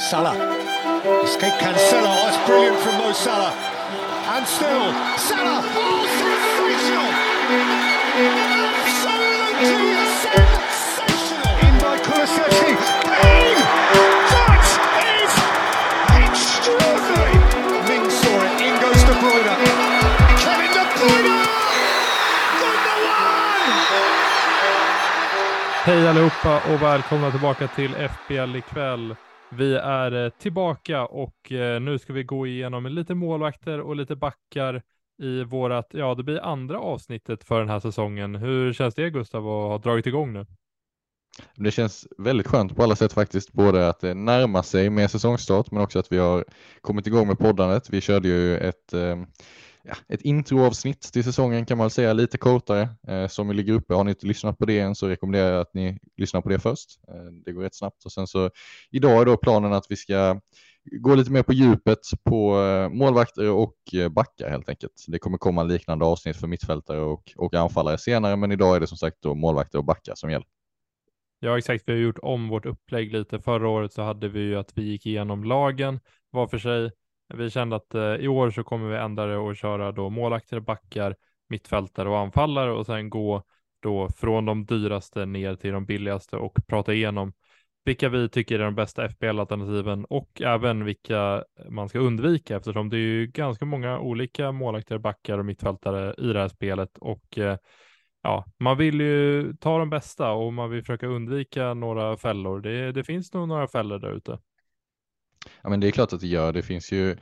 Salah. Escape Cancelo. Oh, that's brilliant from Mo Salah. And still, Salah. Oh, sensational! Absolutely sensational! In by Kulusevski. Bang! That is extraordinary! Ming saw it. In goes De Bruyne. Kevin De Bruyne! Hej allihopa och välkomna tillbaka till FBL ikväll. Vi är eh, tillbaka och eh, nu ska vi gå igenom lite målvakter och lite backar i vårat, ja det blir andra avsnittet för den här säsongen. Hur känns det Gustav att ha dragit igång nu? Det känns väldigt skönt på alla sätt faktiskt, både att eh, det närmar sig med säsongstart men också att vi har kommit igång med poddandet. Vi körde ju ett, eh, ja, ett introavsnitt till säsongen kan man väl säga, lite kortare eh, som ligger uppe. Har ni inte lyssnat på det än så rekommenderar jag att ni lyssnar på det först. Eh, det går rätt snabbt och sen så idag är då planen att vi ska gå lite mer på djupet på eh, målvakter och eh, backar helt enkelt. Det kommer komma liknande avsnitt för mittfältare och, och anfallare senare, men idag är det som sagt då målvakter och backar som gäller. Ja exakt, vi har gjort om vårt upplägg lite. Förra året så hade vi ju att vi gick igenom lagen var för sig. Vi kände att eh, i år så kommer vi ändra det och köra då målvakter, backar, mittfältare och anfallare och sen gå då från de dyraste ner till de billigaste och prata igenom vilka vi tycker är de bästa FPL-alternativen och även vilka man ska undvika eftersom det är ju ganska många olika målvakter, backar och mittfältare i det här spelet och eh, ja, man vill ju ta de bästa och man vill försöka undvika några fällor. Det, det finns nog några fällor där ute. Ja, men det är klart att det gör. Det finns ju,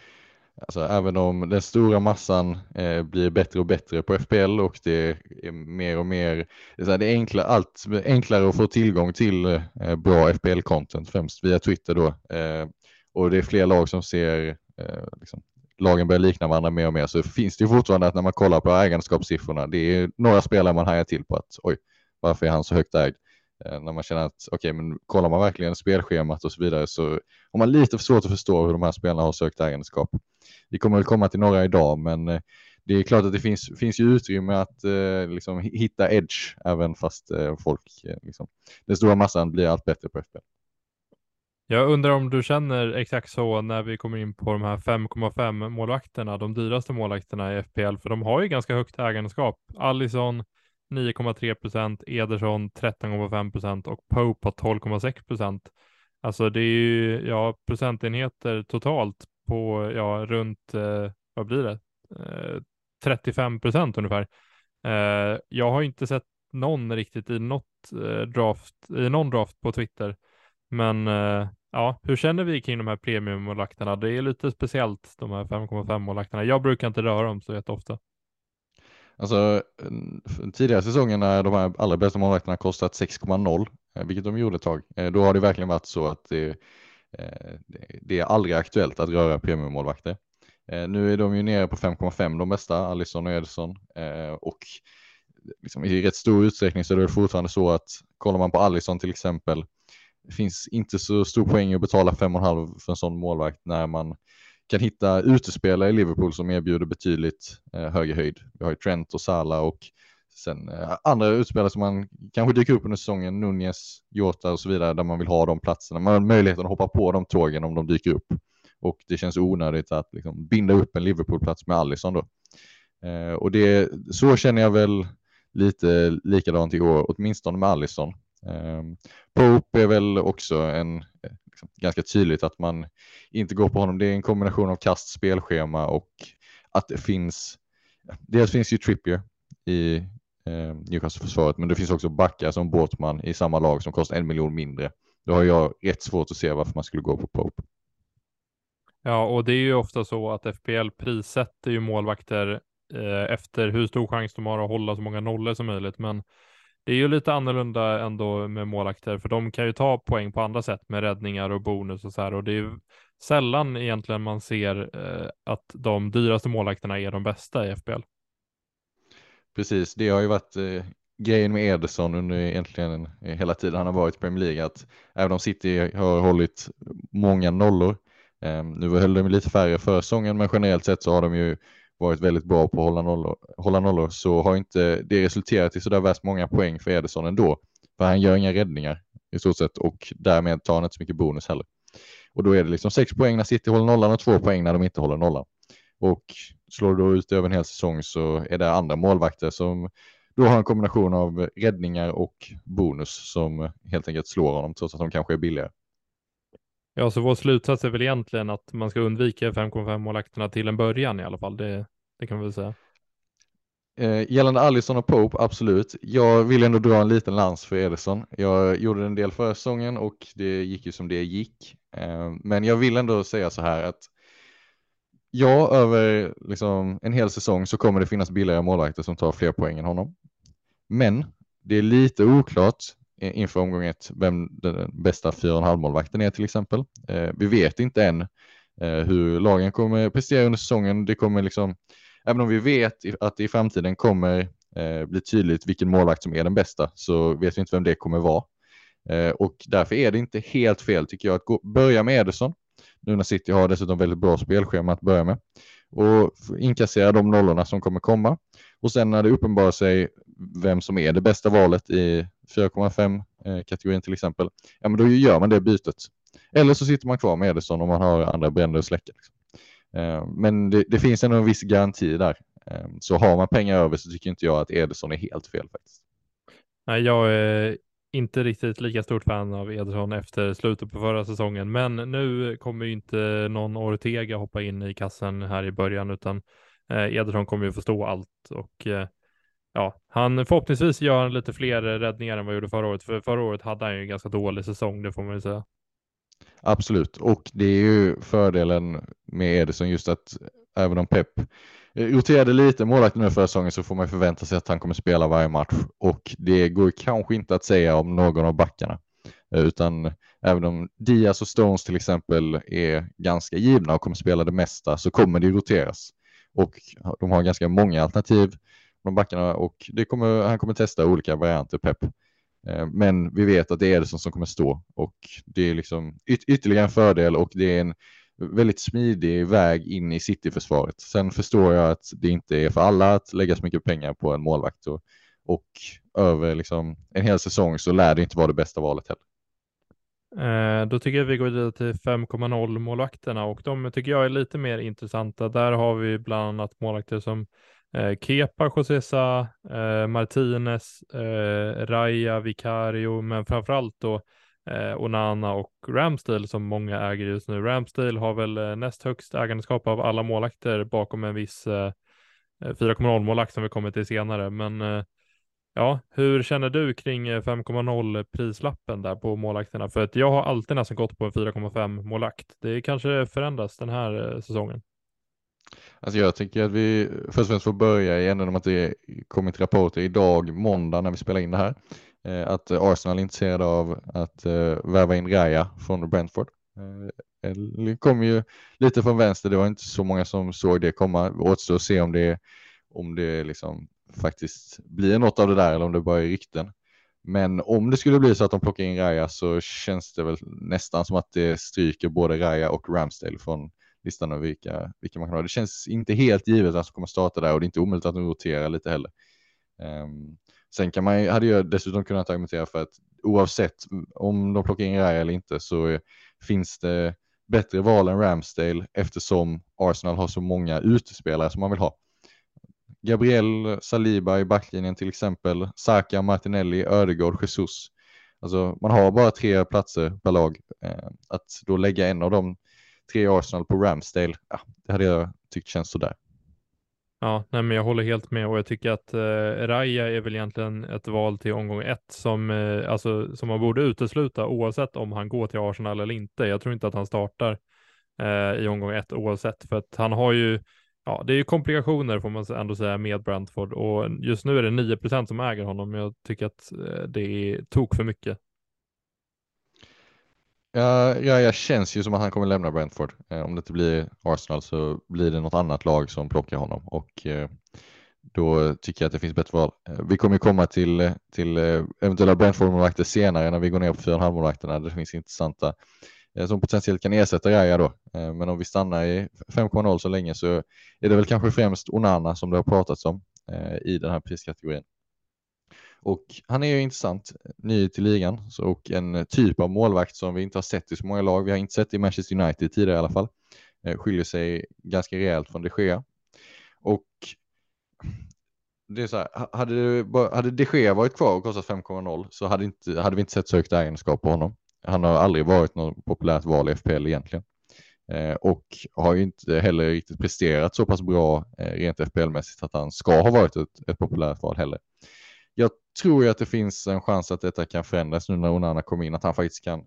alltså, även om den stora massan eh, blir bättre och bättre på FPL och det är mer och mer, det är, så här, det är enklare, allt enklare att få tillgång till eh, bra FPL-content, främst via Twitter då. Eh, och det är fler lag som ser, eh, liksom, lagen börjar likna varandra mer och mer, så finns det ju fortfarande att när man kollar på ägandeskapssiffrorna, det är några spelare man hajar till på att oj, varför är han så högt ägd? Eh, när man känner att okej, okay, men kollar man verkligen spelschemat och så vidare så har man lite för svårt att förstå hur de här spelarna har sökt ägandeskap. Vi kommer väl komma till några idag, men eh, det är klart att det finns, finns ju utrymme att eh, liksom, hitta edge även fast eh, folk, eh, liksom, den stora massan blir allt bättre på FPL. Jag undrar om du känner exakt så när vi kommer in på de här 5,5 målvakterna, de dyraste målvakterna i FPL, för de har ju ganska högt ägandeskap. Allison 9,3 procent, Ederson 13,5 procent och Pope har 12,6 procent. Alltså det är ju ja, procentenheter totalt på ja, runt, eh, vad blir det, eh, 35 procent ungefär. Eh, jag har inte sett någon riktigt i något eh, draft, i någon draft på Twitter. Men eh, ja, hur känner vi kring de här premiummålvakterna? Det är lite speciellt, de här 5,5 målvakterna. Jag brukar inte röra dem så jätteofta. Alltså tidigare säsonger när de här allra bästa målvakterna kostat 6,0, eh, vilket de gjorde ett tag, eh, då har det verkligen varit så att det, eh, det är aldrig aktuellt att röra premiummålvakter. Nu är de ju nere på 5,5 de bästa, Alisson och Edison, och liksom i rätt stor utsträckning så är det fortfarande så att kollar man på Alisson till exempel, det finns inte så stor poäng att betala 5,5 för en sån målvakt när man kan hitta utespelare i Liverpool som erbjuder betydligt eh, högre höjd. Vi har ju Trent och Salah och sen eh, andra utspelare som man kanske dyker upp under säsongen, Nunez, Jota och så vidare, där man vill ha de platserna. Man har möjligheten att hoppa på de tågen om de dyker upp. Och det känns onödigt att liksom, binda upp en Liverpool-plats med Allison då. Eh, och det, så känner jag väl lite likadant i år, åtminstone med Allison. Eh, Pope är väl också en liksom, ganska tydligt att man inte går på honom. Det är en kombination av kast spelschema och att det finns, dels finns ju Trippier i eh, Newcastle-försvaret, men det finns också backar som Båtman i samma lag som kostar en miljon mindre. Då har jag rätt svårt att se varför man skulle gå på Pope. Ja, och det är ju ofta så att FPL prissätter ju målvakter eh, efter hur stor chans de har att hålla så många nollor som möjligt, men det är ju lite annorlunda ändå med målakter, för de kan ju ta poäng på andra sätt med räddningar och bonus och så här. Och det är ju sällan egentligen man ser eh, att de dyraste målakterna är de bästa i FBL. Precis, det har ju varit eh, grejen med Ederson under egentligen eh, hela tiden han har varit i Premier League, att även om City har hållit många nollor, eh, nu höll de lite färre förra säsongen, men generellt sett så har de ju varit väldigt bra på att hålla nollor, hålla nollor så har inte det resulterat i sådär värst många poäng för Ederson ändå. För han gör inga räddningar. i stort sett och därmed tar han inte så mycket bonus heller. Och då är det liksom sex poäng när City håller nollan och två poäng när de inte håller nollan. Och slår du då ut över en hel säsong så är det andra målvakter som då har en kombination av räddningar och bonus som helt enkelt slår honom trots att de kanske är billigare. Ja, så vår slutsats är väl egentligen att man ska undvika 5,5 målakterna till en början i alla fall. Det, det kan vi väl säga. Eh, gällande Allison och Pope, absolut. Jag vill ändå dra en liten lans för Ederson. Jag gjorde en del förra säsongen och det gick ju som det gick. Eh, men jag vill ändå säga så här att ja, över liksom en hel säsong så kommer det finnas billigare målvakter som tar fler poäng än honom. Men det är lite oklart inför omgång ett vem den bästa 4,5 målvakten är till exempel. Eh, vi vet inte än eh, hur lagen kommer prestera under säsongen. Det kommer liksom, även om vi vet att det i framtiden kommer eh, bli tydligt vilken målvakt som är den bästa så vet vi inte vem det kommer vara. Och därför är det inte helt fel tycker jag att gå, börja med Ederson. Nu när City har dessutom väldigt bra spelschema att börja med. Och inkassera de nollorna som kommer komma. Och sen när det uppenbarar sig vem som är det bästa valet i 4,5 eh, kategorin till exempel, ja men då gör man det bytet. Eller så sitter man kvar med Ederson om man har andra bränder att släcka. Liksom. Eh, men det, det, finns ändå en viss garanti där. Eh, så har man pengar över så tycker inte jag att Ederson är helt fel faktiskt. Nej, jag är inte riktigt lika stort fan av Ederson efter slutet på förra säsongen, men nu kommer ju inte någon Ortega hoppa in i kassen här i början, utan Ederson kommer ju förstå allt och ja, han förhoppningsvis gör lite fler räddningar än vad han gjorde förra året. För förra året hade han ju en ganska dålig säsong, det får man ju säga. Absolut, och det är ju fördelen med Ederson just att även om Pep eh, roterade lite målvakten nu förra säsongen så får man förvänta sig att han kommer spela varje match och det går kanske inte att säga om någon av backarna. Eh, utan även om Diaz och Stones till exempel är ganska givna och kommer spela det mesta så kommer det roteras. Och de har ganska många alternativ från backarna och det kommer, han kommer testa olika varianter Pep. Eh, men vi vet att det är Ederson som kommer stå och det är liksom yt ytterligare en fördel och det är en väldigt smidig väg in i City-försvaret. Sen förstår jag att det inte är för alla att lägga så mycket pengar på en målvakt och, och över liksom en hel säsong så lär det inte vara det bästa valet heller. Eh, då tycker jag vi går vidare till 5,0 målvakterna och de tycker jag är lite mer intressanta. Där har vi bland annat målvakter som Eh, Kepa, Josesa, eh, Martinez, eh, Raya, Vicario, men framförallt då eh, Onana och Ramsdale som många äger just nu. Ramsdale har väl eh, näst högst ägandeskap av alla målakter bakom en viss eh, eh 4,0 målakt som vi kommer till senare, men eh, Ja, hur känner du kring eh, 5,0 prislappen där på målakterna? För att jag har alltid nästan gått på en 4,5 målakt. Det kanske förändras den här säsongen. Alltså jag tycker att vi först och främst får börja i änden om att det kommit rapporter idag, måndag när vi spelar in det här, eh, att Arsenal är intresserade av att eh, värva in Raya från Brentford. Eh, det kom ju lite från vänster, det var inte så många som såg det komma. Återstår att se om det, om det liksom faktiskt blir något av det där eller om det bara är rykten. Men om det skulle bli så att de plockar in Raya så känns det väl nästan som att det stryker både Raya och Ramsdale från listan över vilka, vilka man kan ha. Det känns inte helt givet att som kommer starta där och det är inte omöjligt att de roterar lite heller. Um, sen kan man, hade jag dessutom kunnat argumentera för att oavsett om de plockar in Raya eller inte så finns det bättre val än Ramsdale eftersom Arsenal har så många utespelare som man vill ha. Gabriel Saliba i backlinjen till exempel, Saka, Martinelli, Ödegård, Jesus. Alltså man har bara tre platser per lag. Ehm, att då lägga en av dem tre Arsenal på Ramsdale, ja, det hade jag tyckt känns sådär. Ja, nej, men jag håller helt med och jag tycker att eh, Raya är väl egentligen ett val till omgång ett som, eh, alltså, som man borde utesluta oavsett om han går till Arsenal eller inte. Jag tror inte att han startar eh, i omgång ett oavsett för att han har ju, ja, det är ju komplikationer får man ändå säga med Brentford och just nu är det 9% som äger honom. Jag tycker att eh, det är tok för mycket. Ja, ja, jag känns ju som att han kommer lämna Brentford. Eh, om det inte blir Arsenal så blir det något annat lag som plockar honom och eh, då tycker jag att det finns bättre val. Eh, vi kommer komma till, till eh, eventuella Brentford-målvakter senare när vi går ner på 4,5 målvakterna. Det finns intressanta eh, som potentiellt kan ersätta Raja då. Eh, men om vi stannar i 5,0 så länge så är det väl kanske främst Onana som det har pratats om eh, i den här priskategorin. Och han är ju intressant, ny till ligan och en typ av målvakt som vi inte har sett i så många lag. Vi har inte sett i Manchester United tidigare i alla fall. Eh, skiljer sig ganska rejält från de Gea. Och det är så här, hade, hade de Gea varit kvar och kostat 5,0 så hade, inte, hade vi inte sett så högt ägandeskap på honom. Han har aldrig varit något populärt val i FPL egentligen. Eh, och har ju inte heller riktigt presterat så pass bra eh, rent FPL-mässigt att han ska ha varit ett, ett populärt val heller. Jag tror ju att det finns en chans att detta kan förändras nu när Onana kom in, att han faktiskt kan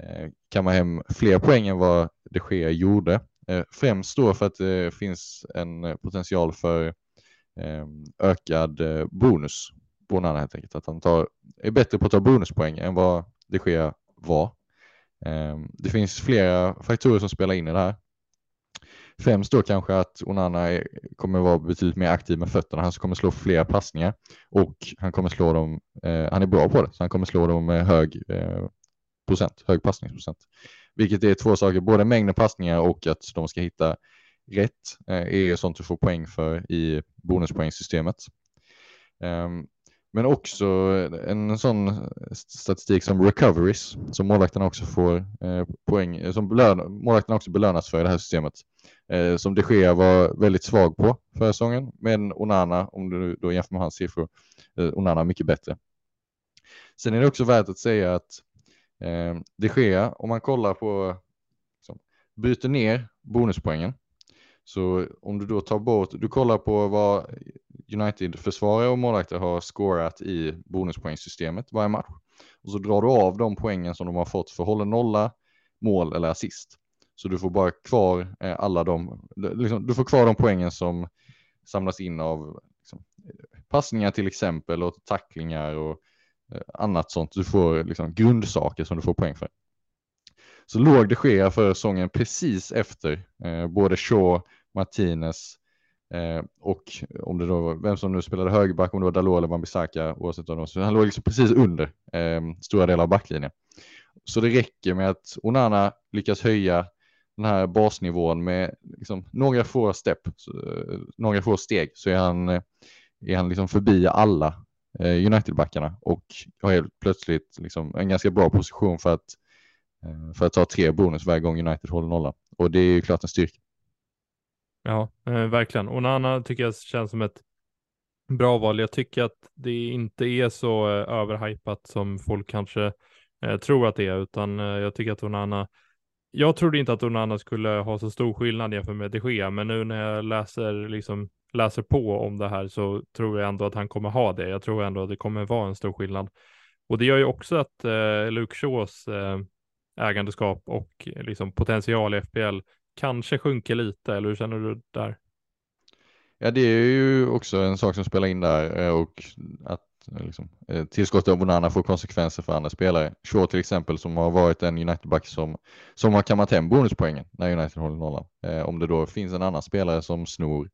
eh, kamma hem fler poäng än vad de Gea gjorde. Eh, främst då för att det finns en potential för ehm, ökad eh, bonus på Onana helt enkelt. Att han tar, är bättre på att ta bonuspoäng än vad de Gea var. Ehm, det finns flera faktorer som spelar in i det här. Främst då kanske att Onana är, kommer vara betydligt mer aktiv med fötterna. Han kommer slå fler passningar och han kommer slå dem. Eh, han är bra på det, så han kommer slå dem med hög eh, procent, hög passningsprocent. Vilket är två saker, både mängden passningar och att de ska hitta rätt eh, är sånt du får poäng för i bonuspoängsystemet. Um, ehm, men också en sån statistik som recoveries som målvakterna också får eh, poäng, eh, som belön, målvakterna också belönas för i det här systemet. Eh, som de Gea var väldigt svag på förra säsongen, men Onana, om du då jämför med hans siffror, eh, Onana mycket bättre. Sen är det också värt att säga att eh, de Gea, om man kollar på, liksom, byter ner bonuspoängen, så om du då tar bort, du kollar på vad United-försvarare och målvakter har scorat i bonuspoängsystemet varje match. Och så drar du av de poängen som de har fått för håller nolla, mål eller assist. Så du får bara kvar eh, alla de, liksom, du får kvar de poängen som samlas in av liksom, passningar till exempel och tacklingar och eh, annat sånt. Du får liksom, grundsaker som du får poäng för. Så låg det sker för säsongen precis efter eh, både Shaw, Martinez Eh, och om det då var vem som nu spelade högerback, om det var Dalot eller Wan-Bissaka, oavsett av dem, så han låg liksom precis under eh, stora delar av backlinjen. Så det räcker med att Onana lyckas höja den här basnivån med liksom några få step, eh, några få steg, så är han, eh, är han liksom förbi alla eh, United-backarna och har helt plötsligt liksom en ganska bra position för att, för att ta tre bonus varje gång United håller nollan. Och det är ju klart en styrka. Ja, eh, verkligen. Onana tycker jag känns som ett bra val. Jag tycker att det inte är så eh, överhypat som folk kanske eh, tror att det är, utan eh, jag tycker att Onana jag trodde inte att Onana skulle ha så stor skillnad jämfört med de Gea, men nu när jag läser, liksom, läser på om det här så tror jag ändå att han kommer ha det. Jag tror ändå att det kommer vara en stor skillnad. Och det gör ju också att eh, Luke Shaws eh, ägandeskap och liksom potential i FPL kanske sjunker lite, eller hur känner du där? Ja, det är ju också en sak som spelar in där eh, och att eh, liksom, eh, tillskottet av Bonana får konsekvenser för andra spelare. Shaw till exempel som har varit en United-back som, som har kammat hem bonuspoängen när United håller nollan. Eh, om det då finns en annan spelare som snor,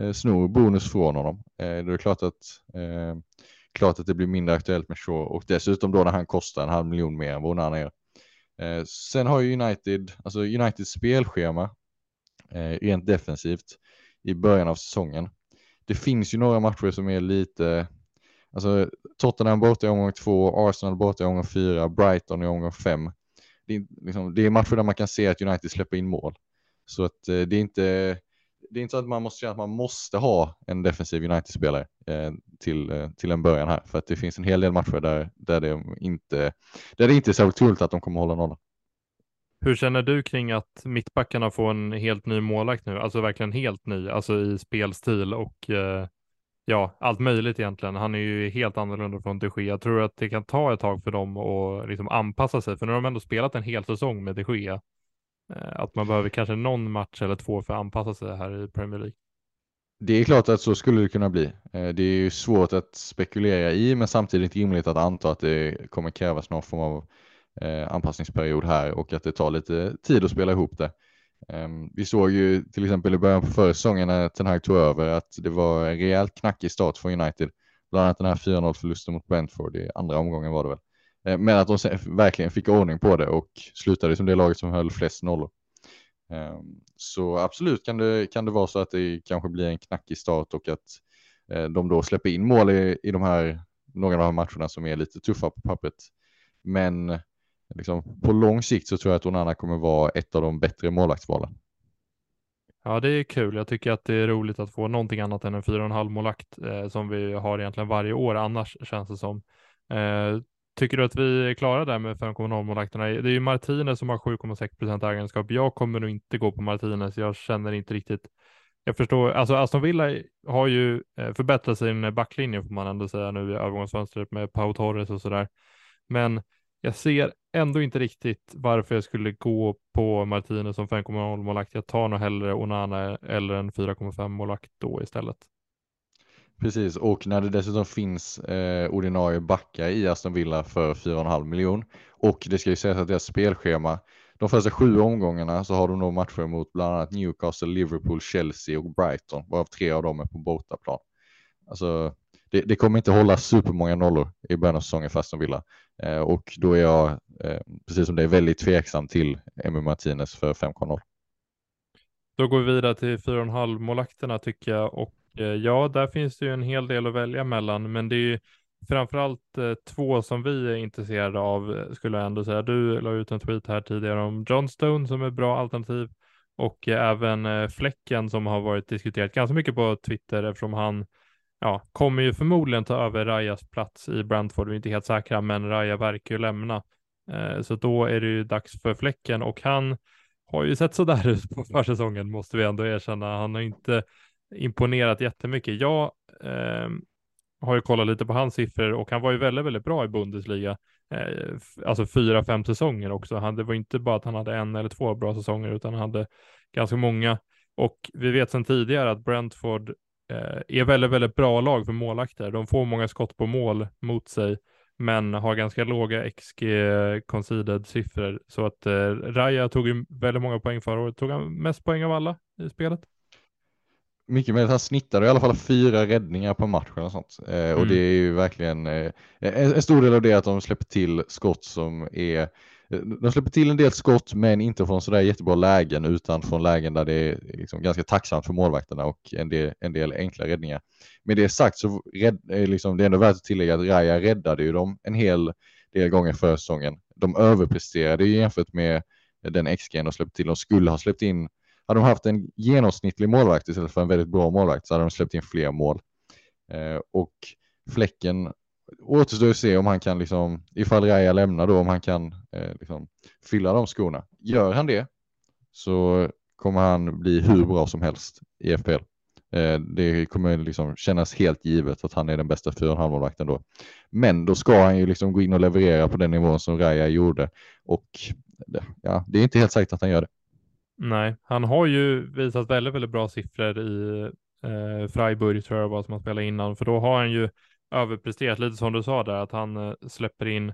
eh, snor bonus från honom, eh, då är det klart att, klart att det blir mindre aktuellt med Shaw och dessutom då när han kostar en halv miljon mer än vad Bonana gör. Eh, sen har ju United, alltså Uniteds spelschema eh, rent defensivt i början av säsongen. Det finns ju några matcher som är lite, alltså Tottenham borta i omgång två, Arsenal borta i omgång fyra, Brighton i omgång fem. Det är, liksom, det är matcher där man kan se att United släpper in mål. Så att eh, det är inte, det är inte så att man måste känna att man måste ha en defensiv United-spelare eh, till, eh, till en början här, för att det finns en hel del matcher där, där, det, inte, där det inte är särskilt troligt att de kommer hålla nollan. Hur känner du kring att mittbackarna får en helt ny målvakt nu? Alltså verkligen helt ny, alltså i spelstil och eh, ja, allt möjligt egentligen. Han är ju helt annorlunda från de Gea. Jag tror att det kan ta ett tag för dem att liksom anpassa sig, för nu har de ändå spelat en hel säsong med de Gea. Eh, att man behöver kanske någon match eller två för att anpassa sig här i Premier League. Det är klart att så skulle det kunna bli. Eh, det är ju svårt att spekulera i, men samtidigt rimligt att anta att det kommer krävas någon form av eh, anpassningsperiod här och att det tar lite tid att spela ihop det. Ehm, vi såg ju till exempel i början på förra säsongen när Ten Hag tog över att det var en rejält knackig start för United. Bland annat den här 4-0 förlusten mot Brentford i andra omgången var det väl. Eh, men att de verkligen fick ordning på det och slutade som det laget som höll flest nollor. Ehm, så absolut kan det, kan det vara så att det kanske blir en knackig start och att eh, de då släpper in mål i, i de här några av de här matcherna som är lite tuffa på pappret. Men liksom, på lång sikt så tror jag att Onana kommer vara ett av de bättre målvaktsvalen. Ja, det är kul. Jag tycker att det är roligt att få någonting annat än en 4,5 målakt eh, som vi har egentligen varje år annars känns det som. Eh, tycker du att vi är klara där med 5,0 målvakterna? Det är ju Martinez som har 7,6 procent ägarskap. Jag kommer nog inte gå på Martinez. Jag känner inte riktigt. Jag förstår, alltså Aston Villa har ju eh, förbättrat sin backlinje får man ändå säga nu i övergångsfönstret med Pau Torres och sådär. Men jag ser ändå inte riktigt varför jag skulle gå på Martinez som 5,0 målvakt. Jag tar nog hellre Onana eller en 4,5 målvakt då istället. Precis, och när det dessutom finns eh, ordinarie backar i Aston Villa för 4,5 miljon och det ska ju sägas att deras spelschema, de första sju omgångarna så har de nog matcher mot bland annat Newcastle, Liverpool, Chelsea och Brighton, varav tre av dem är på bortaplan. Alltså, det, det, kommer inte hålla supermånga nollor i början av säsongen för Aston Villa eh, och då är jag, eh, precis som det är väldigt tveksam till Emmy Martinez för 5,0. Då går vi vidare till 4,5 målakterna tycker jag och Eh, ja, där finns det ju en hel del att välja mellan, men det är ju framförallt eh, två som vi är intresserade av, eh, skulle jag ändå säga. Du la ut en tweet här tidigare om John Stone som är bra alternativ och eh, även Fläcken som har varit diskuterat ganska mycket på Twitter eftersom han ja, kommer ju förmodligen ta över Rajas plats i Brentford. Vi är inte helt säkra, men Raja verkar ju lämna. Så då är det ju dags för Fläcken och han har ju sett sådär ut på försäsongen måste vi ändå erkänna. Han har inte imponerat jättemycket. Jag eh, har ju kollat lite på hans siffror och han var ju väldigt, väldigt bra i Bundesliga. Eh, alltså fyra, fem säsonger också. Han, det var inte bara att han hade en eller två bra säsonger utan han hade ganska många. Och vi vet sedan tidigare att Brentford eh, är väldigt, väldigt bra lag för målakter. De får många skott på mål mot sig men har ganska låga XG conceded siffror. Så att eh, Raja tog ju väldigt många poäng förra året. Tog han mest poäng av alla i spelet? Mycket möjligt. Han snittade i alla fall fyra räddningar på matchen och sånt. Eh, mm. Och det är ju verkligen eh, en, stor del av det att de släpper till skott som är eh, de släpper till en del skott men inte från sådär jättebra lägen utan från lägen där det är liksom ganska tacksamt för målvakterna och en del, en del enkla räddningar. Med det sagt så rädd, liksom, det är ändå värt att tillägga att Raja räddade ju dem en hel del gånger för säsongen. De överpresterade ju jämfört med den XG de släppte till. De skulle ha släppt in hade de haft en genomsnittlig målvakt istället för en väldigt bra målvakt så hade de släppt in fler mål. Eh, och Fläcken återstår att se om han kan, liksom, ifall Raja lämnar då, om han kan eh, liksom, fylla de skorna. Gör han det så kommer han bli hur bra som helst i FPL. Eh, det kommer liksom kännas helt givet att han är den bästa 4,5 målvakten då. Men då ska han ju liksom gå in och leverera på den nivån som Raja gjorde och ja, det är inte helt säkert att han gör det. Nej, han har ju visat väldigt, väldigt bra siffror i eh, Freiburg tror jag var som han spelade innan, för då har han ju överpresterat lite som du sa där, att han eh, släpper in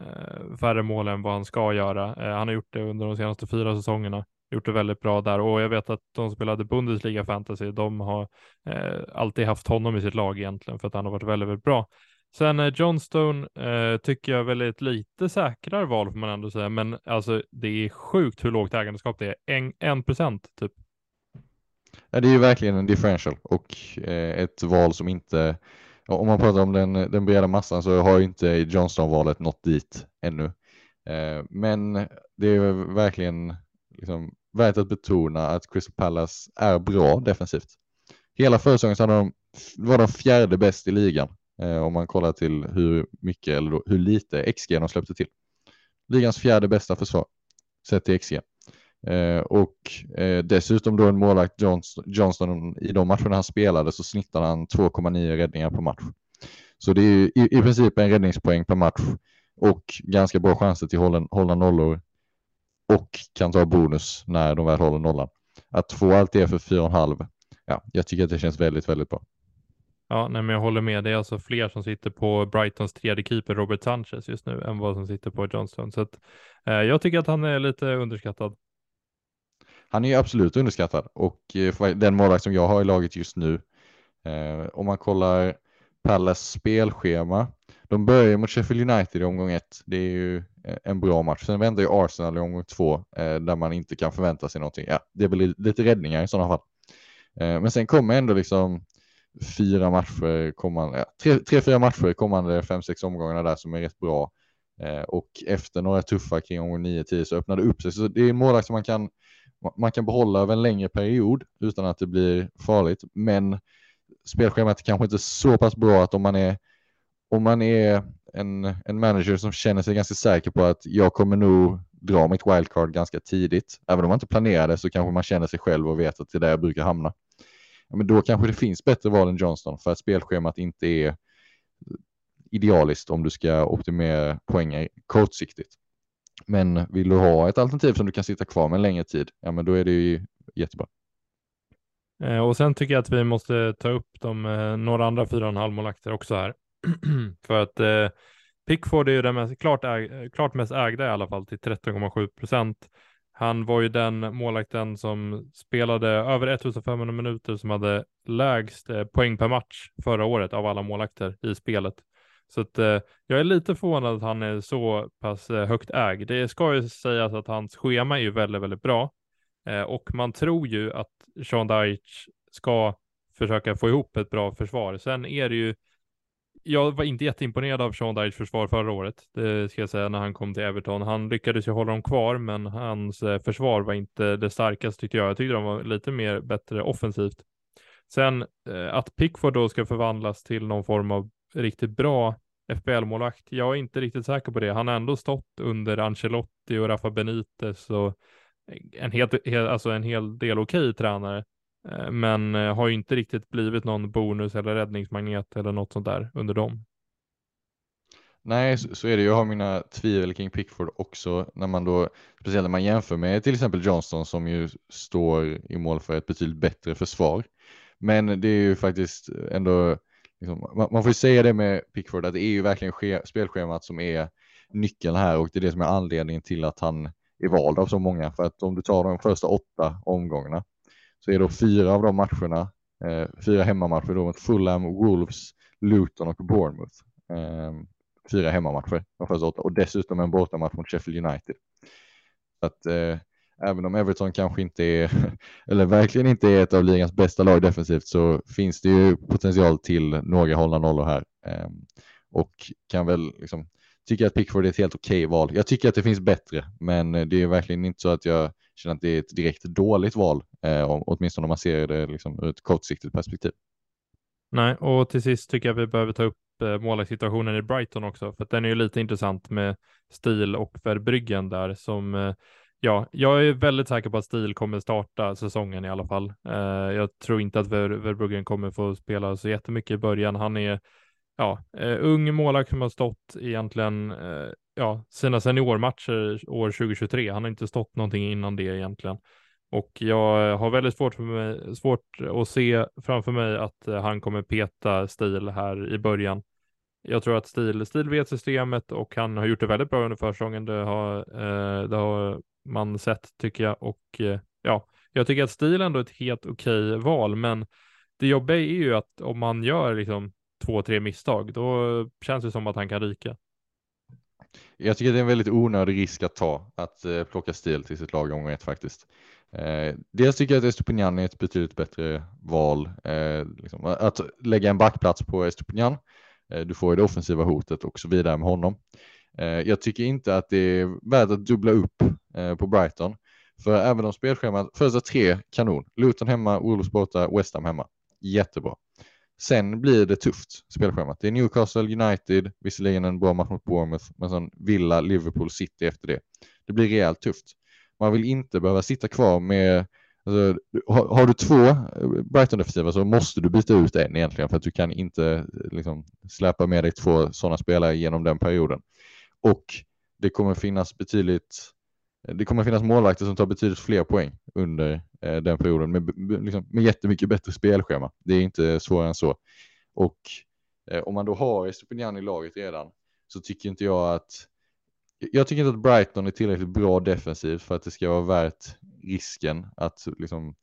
eh, färre mål än vad han ska göra. Eh, han har gjort det under de senaste fyra säsongerna, gjort det väldigt bra där och jag vet att de spelade Bundesliga fantasy, de har eh, alltid haft honom i sitt lag egentligen för att han har varit väldigt, väldigt bra. Sen eh, Johnstone eh, tycker jag väl är ett lite säkrare val får man ändå säga, men alltså det är sjukt hur lågt ägandeskap det är. En, en procent typ. Ja, det är ju verkligen en differential och eh, ett val som inte, om man pratar om den, den breda massan så har ju inte Johnstone-valet nått dit ännu. Eh, men det är verkligen liksom, värt att betona att Crystal Palace är bra defensivt. Hela försäsongen så hade de, var de fjärde bäst i ligan Eh, om man kollar till hur mycket eller hur lite XG de släppte till. Ligans fjärde bästa försvar sett till XG. Eh, och eh, dessutom då en målvakt Johnston, Johnston i de matcherna han spelade så snittade han 2,9 räddningar per match. Så det är i, i princip en räddningspoäng per match och ganska bra chanser till hålla, hålla nollor och kan ta bonus när de väl håller nollan. Att få allt det för 4,5, ja, jag tycker att det känns väldigt, väldigt bra. Ja, nej, men jag håller med. Det är alltså fler som sitter på Brightons tredje keeper Robert Sanchez just nu än vad som sitter på Johnston. Så att, eh, jag tycker att han är lite underskattad. Han är ju absolut underskattad och eh, den målvakt som jag har i laget just nu, eh, om man kollar Palace spelschema, de börjar mot Sheffield United i omgång ett. Det är ju eh, en bra match. Sen väntar ju Arsenal i omgång två eh, där man inte kan förvänta sig någonting. Ja, det blir lite räddningar i sådana fall. Eh, men sen kommer ändå liksom fyra matcher kommande, tre, tre, fyra matcher kommande fem, sex omgångarna där som är rätt bra. Eh, och efter några tuffa kring omgång 9-10 så öppnar det upp sig. Så det är en målvakt som man kan, man kan behålla över en längre period utan att det blir farligt. Men spelschemat är kanske inte så pass bra att om man är, om man är en, en manager som känner sig ganska säker på att jag kommer nog dra mitt wildcard ganska tidigt. Även om man inte planerar det så kanske man känner sig själv och vet att det är där jag brukar hamna. Ja, men då kanske det finns bättre val än Johnston för att spelschemat inte är idealiskt om du ska optimera poängen kortsiktigt. Men vill du ha ett alternativ som du kan sitta kvar med en längre tid, ja men då är det ju jättebra. Eh, och sen tycker jag att vi måste ta upp de, eh, några andra fyra och målakter också här. För att eh, Pickford är ju den mest, klart, äg, eh, klart mest ägda i alla fall till 13,7 procent. Han var ju den målakten som spelade över 1500 minuter som hade lägst eh, poäng per match förra året av alla målakter i spelet. Så att, eh, jag är lite förvånad att han är så pass eh, högt ägd. Det ska ju sägas att hans schema är ju väldigt, väldigt bra. Eh, och man tror ju att Sean Dyche ska försöka få ihop ett bra försvar. Sen är det ju jag var inte jätteimponerad av Sean Dyches försvar förra året. Det ska jag säga när han kom till Everton. Han lyckades ju hålla dem kvar, men hans eh, försvar var inte det starkaste tyckte jag. Jag tyckte de var lite mer bättre offensivt. Sen eh, att Pickford då ska förvandlas till någon form av riktigt bra FBL-målvakt. Jag är inte riktigt säker på det. Han har ändå stått under Ancelotti och Rafa Benitez och en, helt, alltså en hel del okej tränare. Eh, men eh, har ju inte riktigt blivit någon bonus eller räddningsmagnet eller något sånt där under dem. Nej, så, så är det. Jag har mina tvivel kring Pickford också när man då, speciellt när man jämför med till exempel Johnston som ju står i mål för ett betydligt bättre försvar. Men det är ju faktiskt ändå, liksom, man, man, får ju säga det med Pickford att det är ju verkligen ske, spelschemat som är nyckeln här och det är det som är anledningen till att han är vald av så många. För att om du tar de första åtta omgångarna så är då fyra av de matcherna, eh, fyra hemmamatcher då mot Fulham, Wolves, Luton och Bournemouth. Eh, fyra hemmamatcher de första åtta och dessutom en bortamatch mot Sheffield United. Så att eh, även om Everton kanske inte är, eller verkligen inte är ett av ligans bästa lag defensivt så finns det ju potential till några hållna nollor här. Eh, och kan väl liksom, tycker att Pickford är ett helt okej okay val. Jag tycker att det finns bättre, men det är verkligen inte så att jag känner att det är ett direkt dåligt val, eh, åtminstone om man ser det liksom ur ett kortsiktigt perspektiv. Nej, och till sist tycker jag vi behöver ta upp eh, målvaktssituationen i Brighton också, för att den är ju lite intressant med Stil och Verbryggen där som eh, Ja, jag är väldigt säker på att Stil kommer starta säsongen i alla fall. Eh, jag tror inte att Ver Verbruggen kommer få spela så jättemycket i början. Han är ja, eh, ung målvakt som har stått egentligen eh, ja, sina seniormatcher år 2023. Han har inte stått någonting innan det egentligen. Och jag har väldigt svårt, för mig, svårt att se framför mig att eh, han kommer peta Stil här i början. Jag tror att Stil, Stil vet systemet och han har gjort det väldigt bra under försäsongen. Det har, eh, det har man sett tycker jag. Och eh, ja, jag tycker att Stil ändå är ett helt okej val, men det jobbiga är ju att om man gör liksom två, tre misstag, då känns det som att han kan ryka. Jag tycker det är en väldigt onödig risk att ta, att eh, plocka stil till sitt lag omgång ett faktiskt. Eh, dels tycker jag att Estopinian är ett betydligt bättre val. Eh, liksom, att lägga en backplats på Estopinian, eh, du får ju det offensiva hotet och så vidare med honom. Eh, jag tycker inte att det är värt att dubbla upp eh, på Brighton, för även om spelschemat, första tre kanon, Luton hemma, Wolves borta, West Ham hemma, jättebra. Sen blir det tufft spelschemat. Det är Newcastle United, visserligen en bra match mot Bournemouth, men sen Villa, Liverpool, City efter det. Det blir rejält tufft. Man vill inte behöva sitta kvar med Alltså, har, har, du två eh, Brighton-defensiva så måste du byta ut en egentligen för att du kan inte eh, liksom, släpa med dig två sådana spelare genom den perioden. Och det kommer finnas betydligt det kommer finnas målvakter som tar betydligt fler poäng under eh, den perioden med, liksom, med jättemycket bättre spelschema. Det är inte svårare än så. Och eh, om man då har Estopinian i laget redan så tycker inte jag att jag tycker inte att Brighton är tillräckligt bra defensivt för att det ska vara värt risken att liksom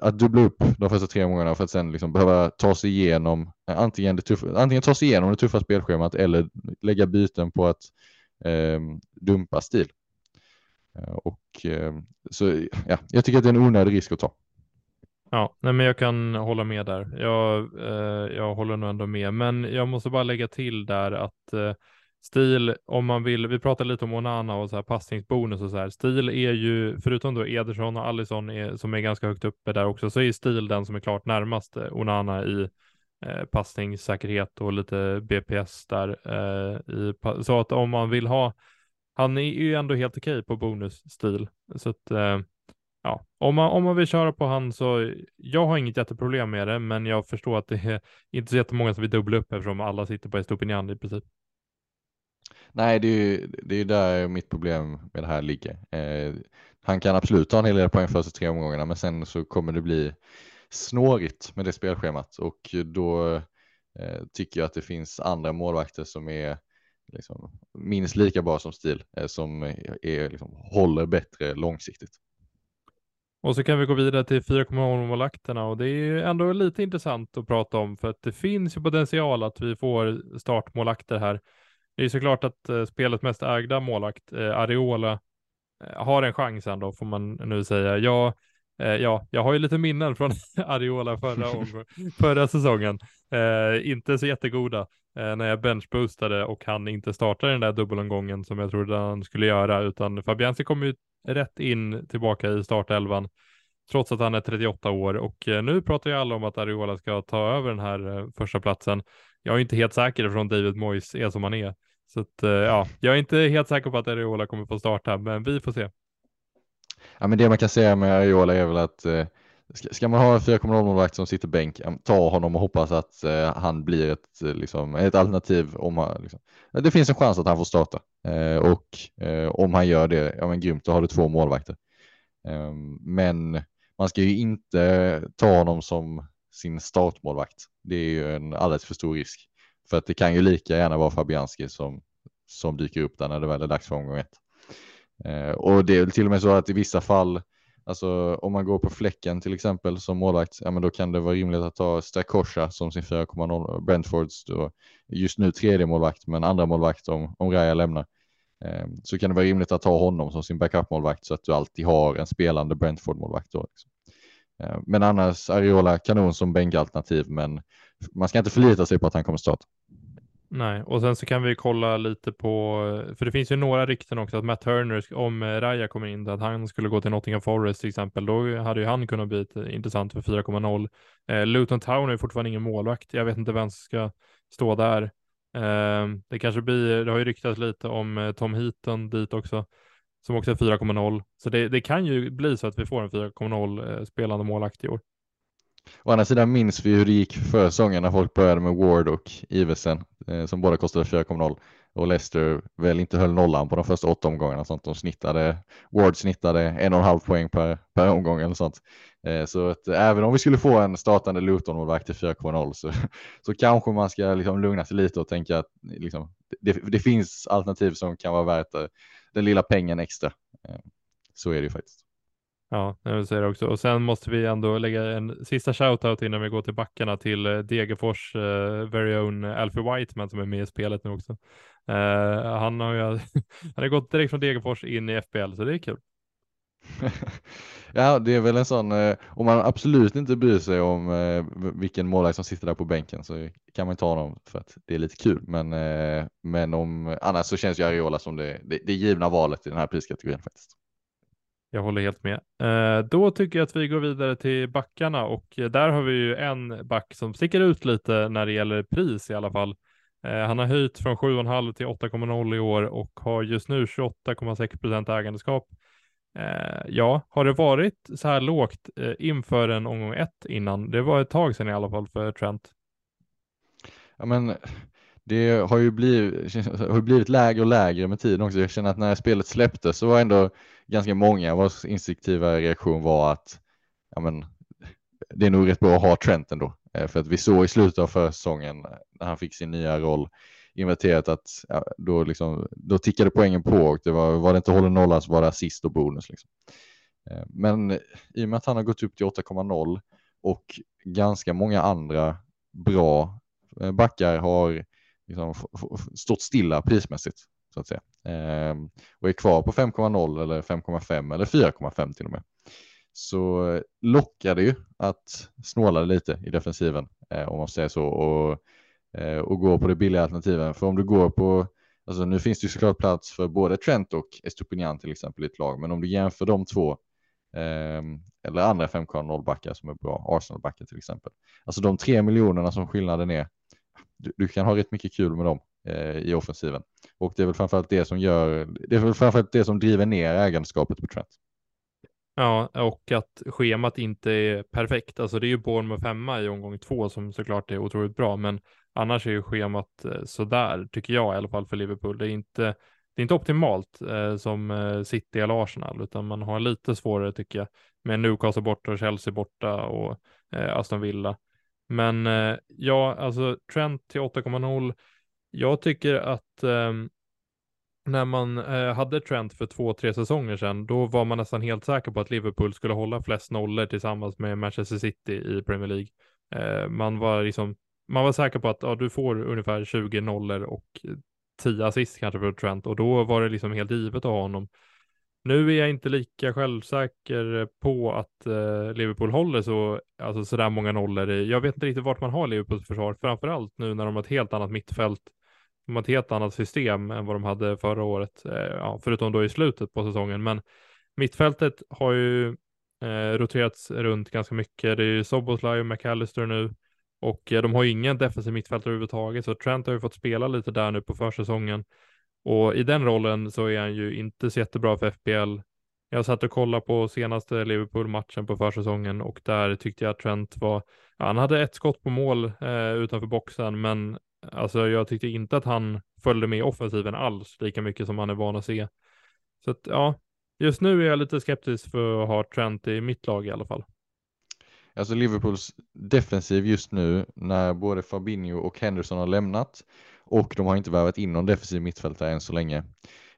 att dubbla upp de första tre månaderna för att sen liksom behöva ta sig igenom eh, antingen, det tuffa, antingen ta sig igenom det tuffa spelschemat eller lägga byten på att eh, dumpa stil. Eh, och eh, så ja, jag tycker att det är en onödig risk att ta. Ja, nej men jag kan hålla med där. Jag, eh, jag håller nog ändå med, men jag måste bara lägga till där att eh, stil, om man vill, vi pratar lite om Onana och så här passningsbonus och så här. Stil är ju, förutom då Ederson och Allison är, som är ganska högt uppe där också, så är stil den som är klart närmast eh, Onana i eh, passningssäkerhet och lite BPS där. Eh, i, så att om man vill ha, han är ju ändå helt okej okay på bonusstil. Så att eh, ja, om man, om man vill köra på han så, jag har inget jätteproblem med det, men jag förstår att det är inte så jättemånga som vill dubbla upp eftersom alla sitter på Estopinian i princip. Nej, det är ju det är där mitt problem med det här ligger. Eh, han kan absolut ta en hel del poäng första tre omgångarna, men sen så kommer det bli snårigt med det spelschemat och då eh, tycker jag att det finns andra målvakter som är liksom, minst lika bra som stil, eh, som är, liksom, håller bättre långsiktigt. Och så kan vi gå vidare till 4,0 målakterna och det är ändå lite intressant att prata om för att det finns ju potential att vi får startmålakter här. Det är såklart att eh, spelets mest ägda målakt, eh, Areola, eh, har en chans ändå får man nu säga. Jag, eh, ja, jag har ju lite minnen från Areola förra, förra säsongen. Eh, inte så jättegoda eh, när jag benchboostade och han inte startade den där dubbelomgången som jag trodde han skulle göra, utan Fabianski kom ju rätt in tillbaka i startelvan trots att han är 38 år och eh, nu pratar ju alla om att Ariola ska ta över den här eh, första platsen. Jag är inte helt säker från David Moyes är som han är. Så att, eh, ja, jag är inte helt säker på att Ariola kommer få starta, men vi får se. Ja, men det man kan säga med Ariola är väl att eh, ska, ska man ha en 4,0 målvakt som sitter bänk, ta honom och hoppas att eh, han blir ett, eh, liksom, ett alternativ om han, liksom. det finns en chans att han får starta eh, och eh, om han gör det, ja men grymt, då har du två målvakter. Ehm, men man ska ju inte ta honom som sin startmålvakt. Det är ju en alldeles för stor risk för att det kan ju lika gärna vara Fabianski som, som dyker upp där när det väl är dags för omgång ett. Eh, och det är väl till och med så att i vissa fall Alltså om man går på fläcken till exempel som målvakt, ja men då kan det vara rimligt att ta Stakosha som sin 4,0 eh, Brentfords då just nu tredje målvakt men andra målvakt om, om Raja lämnar. Eh, så kan det vara rimligt att ta honom som sin backup-målvakt så att du alltid har en spelande Brentford-målvakt då. Liksom. Eh, men annars Ariola kanon som bänkalternativ men man ska inte förlita sig på att han kommer starta. Nej, och sen så kan vi kolla lite på, för det finns ju några rykten också att Matt Turner, om eh, Raja kommer in, att han skulle gå till Nottingham Forest till exempel, då hade ju han kunnat bli intressant för 4,0. Eh, Luton Town är fortfarande ingen målvakt, jag vet inte vem som ska stå där. Eh, det kanske blir, det har ju ryktats lite om eh, Tom Heaton dit också, som också är 4,0. Så det, det kan ju bli så att vi får en 4,0 eh, spelande målvakt i år. Å andra sidan minns vi hur det gick för säsongen när folk började med Ward och Iversen eh, som båda kostade 4,0 och Leicester väl inte höll nollan på de första åtta omgångarna. Sånt. De snittade, Ward snittade en och en halv poäng per, per omgång eller sånt. Eh, så att eh, även om vi skulle få en startande Luton-målvakt till 4,0 så, så kanske man ska liksom lugna sig lite och tänka att liksom, det, det finns alternativ som kan vara värt eh, den lilla pengen extra. Eh, så är det ju faktiskt. Ja, jag vill säga det också. Och sen måste vi ändå lägga en sista shoutout innan vi går till backarna till eh, Degerfors uh, very own Alfie Whiteman som är med i spelet nu också. Uh, han har ju han har gått direkt från Degerfors in i FBL så det är kul. ja, det är väl en sån, eh, om man absolut inte bryr sig om eh, vilken målvakt som sitter där på bänken så kan man ta honom för att det är lite kul. Men, eh, men om, annars så känns ju Ariola som det, det, det givna valet i den här priskategorin faktiskt. Jag håller helt med. Eh, då tycker jag att vi går vidare till backarna och eh, där har vi ju en back som sticker ut lite när det gäller pris i alla fall. Eh, han har höjt från 7,5 till 8,0 i år och har just nu 28,6 procent ägandeskap. Eh, ja, har det varit så här lågt eh, inför en omgång ett innan? Det var ett tag sedan i alla fall för Trent. Ja, men det har ju blivit, har blivit lägre och lägre med tiden också. Jag känner att när spelet släpptes så var ändå ganska många vars instinktiva reaktion var att ja, men, det är nog rätt bra att ha Trent ändå. Eh, för att vi såg i slutet av försäsongen eh, när han fick sin nya roll inverterat att ja, då, liksom, då tickade poängen på och det var, var det inte håller nollan så var det assist och bonus. Liksom. Eh, men i och med att han har gått upp till 8,0 och ganska många andra bra backar har liksom stått stilla prismässigt så att säga. Ehm, och är kvar på 5,0 eller 5,5 eller 4,5 till och med. så eh, lockar det ju att snåla lite i defensiven eh, om man säger så och, eh, och gå på det billiga alternativen. För om du går på, alltså nu finns det ju såklart plats för både Trent och Estupinian till exempel i ett lag, men om du jämför de två eh, eller andra 5,0 backar som är bra, Arsenal-backar till exempel. Alltså de tre miljonerna som skillnaden är, du, du kan ha rätt mycket kul med dem eh, i offensiven. Och det är väl framförallt det som gör, det är väl framförallt det som driver ner ägandeskapet på Trent. Ja, och att schemat inte är perfekt. Alltså det är ju Bournemouth hemma i omgång två som såklart är otroligt bra, men annars är ju schemat eh, sådär, tycker jag i alla fall för Liverpool. Det är inte, det är inte optimalt eh, som eh, City eller Arsenal, utan man har lite svårare tycker jag med Newcastle borta och Chelsea borta och eh, Aston Villa. Men eh, ja, alltså Trent till 8,0. Jag tycker att eh, när man eh, hade Trent för två, tre säsonger sedan, då var man nästan helt säker på att Liverpool skulle hålla flest nollor tillsammans med Manchester City i Premier League. Eh, man var liksom, man var säker på att ja, du får ungefär 20 nollor och eh, 10 assist kanske för Trent och då var det liksom helt givet att ha honom. Nu är jag inte lika självsäker på att eh, Liverpool håller så, alltså sådär många nollor. Jag vet inte riktigt vart man har Liverpools försvar, framförallt nu när de har ett helt annat mittfält de har ett helt annat system än vad de hade förra året, eh, ja, förutom då i slutet på säsongen. Men mittfältet har ju eh, roterats runt ganska mycket. Det är ju Soboslaj och McAllister nu och eh, de har ju ingen defensiv mittfältare överhuvudtaget, så Trent har ju fått spela lite där nu på försäsongen. Och i den rollen så är han ju inte så jättebra för FPL. Jag satt och kollade på senaste Liverpool-matchen på försäsongen och där tyckte jag att Trent var, ja, han hade ett skott på mål eh, utanför boxen, men Alltså jag tyckte inte att han följde med offensiven alls lika mycket som man är van att se. Så att ja, just nu är jag lite skeptisk för att ha Trent i mitt lag i alla fall. Alltså Liverpools defensiv just nu när både Fabinho och Henderson har lämnat och de har inte värvat in någon defensiv mittfältare än så länge.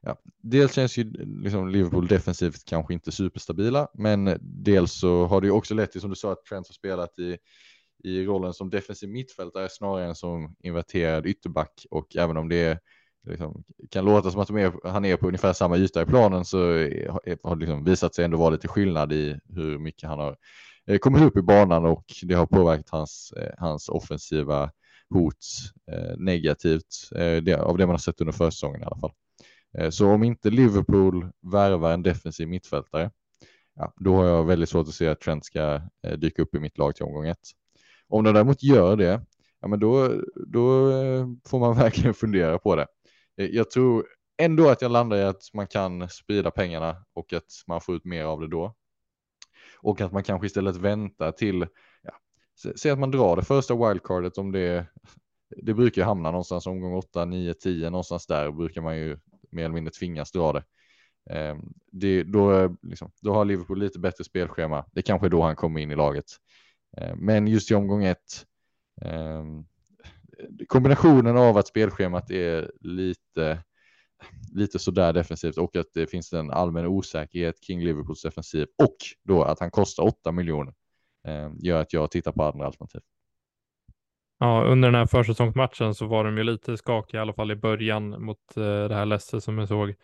Ja, dels känns ju liksom Liverpool defensivt kanske inte superstabila, men dels så har det ju också lett till som du sa att Trent har spelat i i rollen som defensiv mittfältare snarare än som inverterad ytterback och även om det liksom, kan låta som att är, han är på ungefär samma yta i planen så har det liksom visat sig ändå vara lite skillnad i hur mycket han har eh, kommit upp i banan och det har påverkat hans, eh, hans offensiva hot eh, negativt eh, det, av det man har sett under försäsongen i alla fall. Eh, så om inte Liverpool värvar en defensiv mittfältare, ja, då har jag väldigt svårt att se att Trent ska eh, dyka upp i mitt lag till omgång ett. Om de däremot gör det, ja, men då, då eh, får man verkligen fundera på det. Eh, jag tror ändå att jag landar i att man kan sprida pengarna och att man får ut mer av det då. Och att man kanske istället väntar till, ja, se att man drar det första wildcardet om det, det brukar hamna någonstans omgång 8, 9, 10, någonstans där brukar man ju mer eller mindre tvingas dra det. Ehm, det då, liksom, då har Liverpool lite bättre spelschema. Det kanske är då han kommer in i laget. Eh, men just i omgång ett, ehm, kombinationen av att spelschemat är lite, lite sådär defensivt och att det finns en allmän osäkerhet kring Liverpools defensiv och då att han kostar 8 miljoner Eh, gör att jag tittar på andra alternativ. Ja, under den här försäsongsmatchen så var de ju lite skakiga, i alla fall i början mot eh, det här Lesse som jag såg.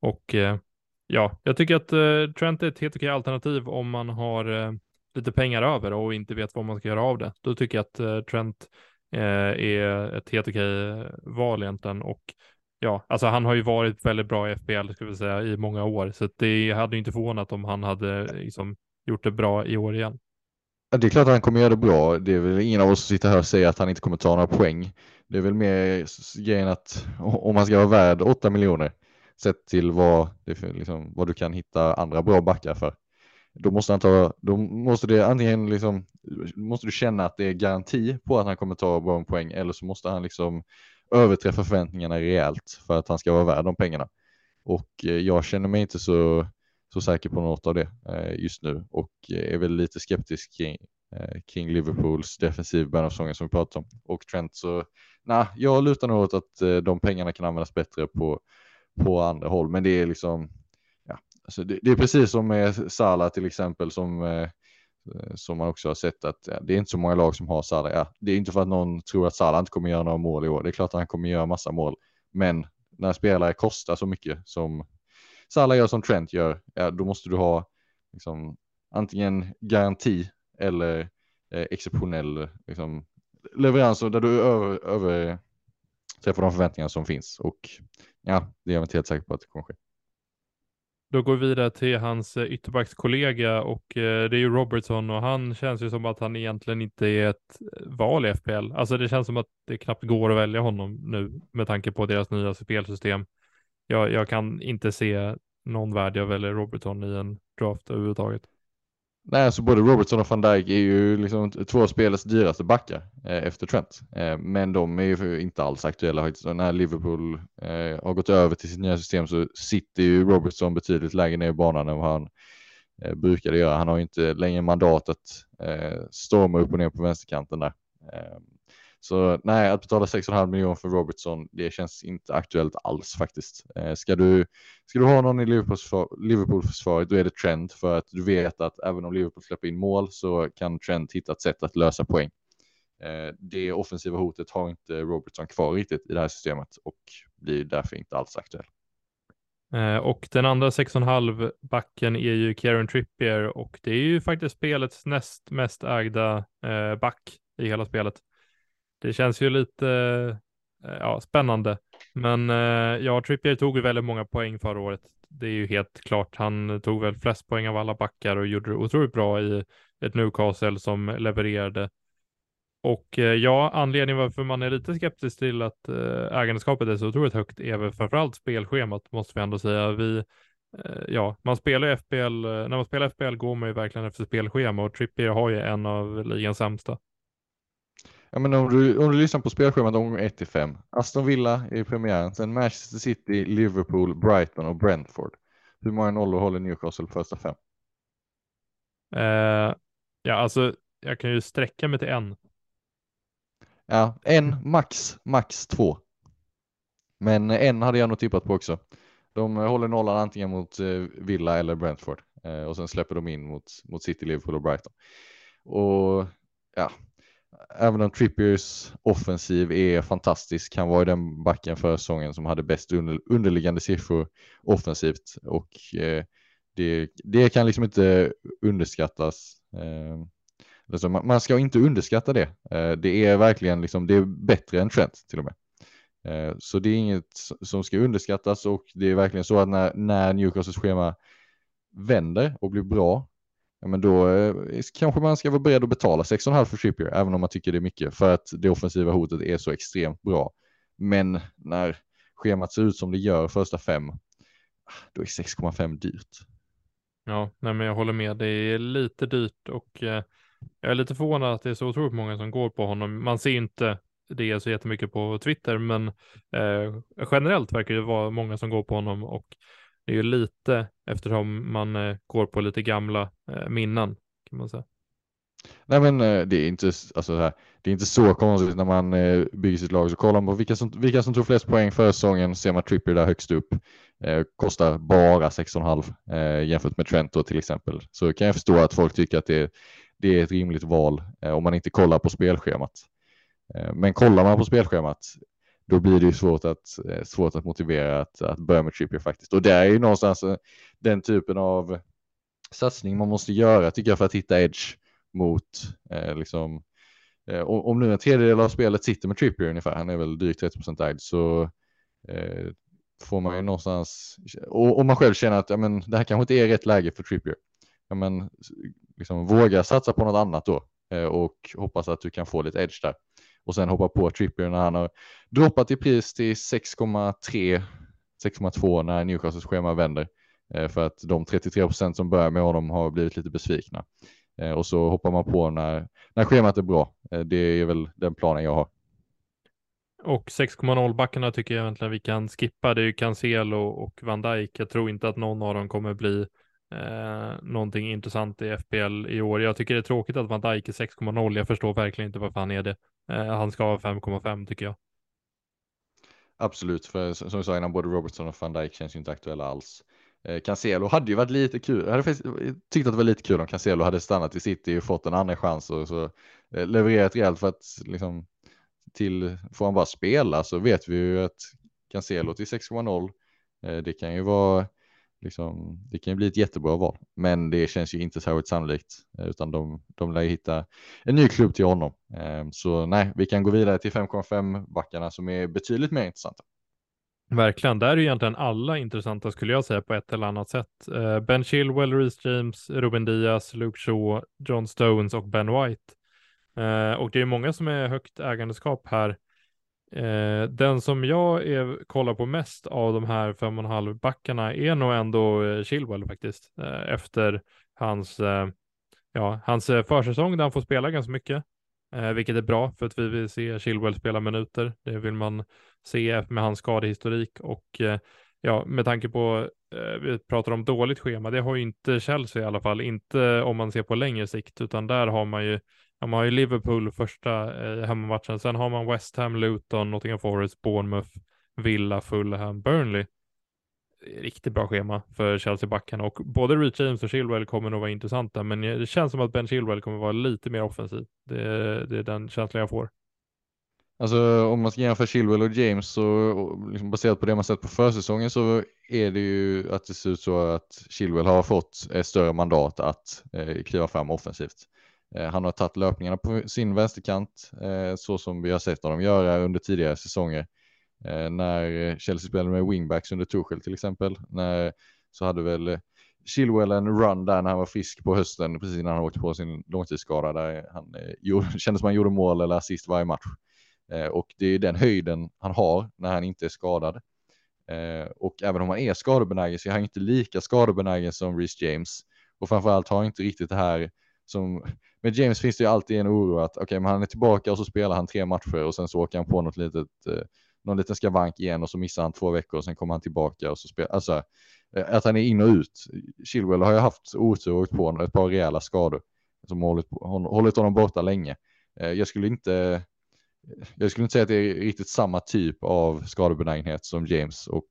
Och eh, ja, jag tycker att Trent är ett helt okej alternativ om man har lite pengar över och inte vet vad man ska göra av det. Då tycker jag att eh, Trent eh, är ett helt okej val egentligen och ja, alltså han har ju varit väldigt bra i FBL ska vi säga i många år, så det hade inte förvånat om han hade liksom gjort det bra i år igen. Det är klart att han kommer göra det bra. Det är väl ingen av oss som sitter här och säger att han inte kommer ta några poäng. Det är väl mer grejen att om han ska vara värd 8 miljoner sett till vad, det, liksom, vad du kan hitta andra bra backar för då måste han ta, då måste det antingen liksom, måste du känna att det är garanti på att han kommer ta bra poäng eller så måste han liksom överträffa förväntningarna rejält för att han ska vara värd de pengarna. Och eh, jag känner mig inte så, så säker på något av det eh, just nu och eh, är väl lite skeptisk kring, eh, kring Liverpools defensiv början av säsongen som vi pratat om. Och Trent så, nej, jag lutar nog åt att eh, de pengarna kan användas bättre på, på andra håll, men det är liksom Alltså det, det, är precis som med Salah till exempel som, eh, som man också har sett att ja, det är inte så många lag som har Salah. Ja, det är inte för att någon tror att Salah inte kommer göra några mål i år. Det är klart att han kommer göra massa mål. Men när spelare kostar så mycket som Salah gör som Trent gör, ja, då måste du ha liksom, antingen garanti eller eh, exceptionell liksom, leverans där du över, över träffar de förväntningar som finns och ja, det är jag inte helt säker på att det kommer ske. Då går vi vidare till hans eh, ytterbackskollega och eh, det är ju Robertson och han känns ju som att han egentligen inte är ett eh, val i FPL. Alltså det känns som att det knappt går att välja honom nu med tanke på deras nya spelsystem. Jag, jag kan inte se någon värld jag väljer Robertson i en draft överhuvudtaget. Nej, alltså både Robertson och van Dijk är ju liksom två av spelets dyraste backar eh, efter Trent. Eh, men de är ju inte alls aktuella faktiskt. när Liverpool eh, har gått över till sitt nya system så sitter ju Robertson betydligt lägre ner i banan än vad han eh, brukade göra. Han har ju inte längre mandat att eh, storma upp och ner på vänsterkanten där. Ehm, så nej, att betala 6,5 miljoner för Robertson, det känns inte aktuellt alls faktiskt. Eh, ska, du, ska du ha någon i Liverpool-försvaret, då är det Trent för att du vet att även om Liverpool släpper in mål så kan Trent hitta ett sätt att lösa poäng. Eh, det offensiva hotet har inte Robertson kvar riktigt i det här systemet och blir därför inte alls aktuell. Eh, och den andra 6,5 backen är ju Kieran Trippier och det är ju faktiskt spelets näst mest ägda eh, back i hela spelet. Det känns ju lite eh, ja, spännande. Men eh, ja, Trippier tog ju väldigt många poäng förra året. Det är ju helt klart. Han tog väl flest poäng av alla backar och gjorde det otroligt bra i ett Newcastle som levererade. Och eh, ja, anledningen varför man är lite skeptisk till att ägandeskapet är så otroligt högt är väl framförallt spelschemat måste vi ändå säga. Vi, ja, man spelar FPL, när man spelar FBL går man ju verkligen efter spelschema och Trippier har ju en av ligans sämsta. Ja, men om, du, om du lyssnar på spelschemat omgång 1 till 5. Aston Villa i premiären, sen Manchester City, Liverpool, Brighton och Brentford. Hur många nollor håller Newcastle första fem? Uh, ja, alltså jag kan ju sträcka mig till en. Ja, en, max, max två. Men en hade jag nog tippat på också. De håller nollan antingen mot eh, Villa eller Brentford eh, och sen släpper de in mot, mot City, Liverpool och Brighton. Och ja, även om Trippiers offensiv är fantastisk, han var ju den backen förra säsongen som hade bäst under, underliggande siffror offensivt och eh, det, det kan liksom inte underskattas. Eh, alltså man, man, ska inte underskatta det. Eh, det är verkligen liksom, det är bättre än Trent till och med. Eh, så det är inget som ska underskattas och det är verkligen så att när, när Newcastles schema vänder och blir bra ja, men då eh, kanske man ska vara beredd att betala 6,5 för Trippier, även om man tycker det är mycket, för att det offensiva hotet är så extremt bra. Men när schemat ser ut som det gör första fem, ah, då är 6,5 dyrt. Ja, nej, men jag håller med. Det är lite dyrt och eh, jag är lite förvånad att det är så otroligt många som går på honom. Man ser inte det så jättemycket på Twitter, men eh, generellt verkar det vara många som går på honom och det är ju lite eftersom man eh, går på lite gamla eh, minnen kan man säga. Nej men eh, det är inte, alltså, här, det är inte så konstigt när man eh, bygger sitt lag så kollar man på vilka som, vilka som tog flest poäng förra säsongen ser man Trippier där högst upp. Eh, kostar bara 6,5 eh, jämfört med Trent då till exempel. Så kan jag förstå att folk tycker att det, det är ett rimligt val eh, om man inte kollar på spelschemat. Eh, men kollar man på spelschemat då blir det ju svårt att, eh, svårt att motivera att, att börja med Trippier faktiskt. Och det är ju någonstans eh, den typen av satsning man måste göra tycker jag för att hitta edge mot eh, liksom eh, om nu en tredjedel av spelet sitter med Trippier ungefär, han är väl drygt 30 procent ägd, så eh, får man ju någonstans, och om man själv känner att ja, men, det här kanske inte är rätt läge för Trippier, ja, men, liksom, våga satsa på något annat då eh, och hoppas att du kan få lite edge där och sen hoppa på Trippier när han har droppat i pris till 6,3 6,2 när Newcastles schema vänder eh, för att de 33 procent som börjar med honom har blivit lite besvikna eh, och så hoppar man på när, när schemat är bra. Eh, det är väl den planen jag har. Och 6,0 backarna tycker jag egentligen vi kan skippa. Det är ju Cancelo och Van Dijk. Jag tror inte att någon av dem kommer bli eh, någonting intressant i FPL i år. Jag tycker det är tråkigt att Van Dijk är 6,0. Jag förstår verkligen inte varför han är det. Eh, han ska ha 5,5 tycker jag. Absolut, för som jag sa innan, både Robertson och van Dijk känns ju inte aktuella alls. Eh, Cancelo hade ju varit lite kul. Jag hade eh, tyckt att det var lite kul om Cancelo hade stannat i City och fått en andra chans och så levererat rejält för att liksom till, får han bara spela så vet vi ju att Cancelo till 6,0 det kan ju vara liksom, det kan ju bli ett jättebra val, men det känns ju inte särskilt sannolikt, eh, utan de, de lär hitta en ny klubb till honom. Ehm, så nej, vi kan gå vidare till 5,5 backarna som är betydligt mer intressanta. Verkligen, där är ju egentligen alla intressanta skulle jag säga på ett eller annat sätt. Eh, ben Chilwell, Reece James, Ruben Diaz, Luke Shaw, John Stones och Ben White. Eh, och det är många som är högt ägandeskap här. Eh, den som jag är, kollar på mest av de här fem och en halv backarna är nog ändå eh, Chilwell faktiskt. Eh, efter hans, eh, ja, hans försäsong där han får spela ganska mycket. Eh, vilket är bra för att vi vill se Chilwell spela minuter. Det vill man se med hans skadehistorik och eh, ja, med tanke på, eh, vi pratar om dåligt schema, det har ju inte Chelsea i alla fall, inte om man ser på längre sikt, utan där har man ju, ja, man har ju Liverpool första eh, hemmamatchen, sen har man West Ham, Luton, Nottingham Forest, Bournemouth, Villa, Fulham, Burnley eh, riktigt bra schema för Chelsea-backarna och både Reece James och Chilwell kommer nog vara intressanta, men det känns som att Ben Chilwell kommer vara lite mer offensiv. Det, det är den känslan jag får. Alltså om man ska jämföra Chilwell och James så liksom baserat på det man sett på försäsongen så är det ju att det ser ut så att Chilwell har fått ett större mandat att eh, kliva fram offensivt. Eh, han har tagit löpningarna på sin vänsterkant eh, så som vi har sett honom göra under tidigare säsonger. Eh, när Chelsea spelade med wingbacks under Tuchel till exempel, när, så hade väl Chilwell en run där när han var frisk på hösten, precis innan han åkte på sin långtidsskada, där han gjorde, kändes som han gjorde mål eller assist varje match. Och det är den höjden han har när han inte är skadad. Och även om han är skadebenägen så är han inte lika skadebenägen som Reece James. Och framförallt har han inte riktigt det här som med James finns det ju alltid en oro att okej, okay, men han är tillbaka och så spelar han tre matcher och sen så åker han på något litet eh, någon liten skavank igen och så missar han två veckor och sen kommer han tillbaka och så spelar, alltså eh, att han är in och ut. Chilwell har ju haft otur och åkt på ett par rejäla skador som hållit, hållit honom borta länge. Eh, jag skulle inte eh, jag skulle inte säga att det är riktigt samma typ av skadebenägenhet som James och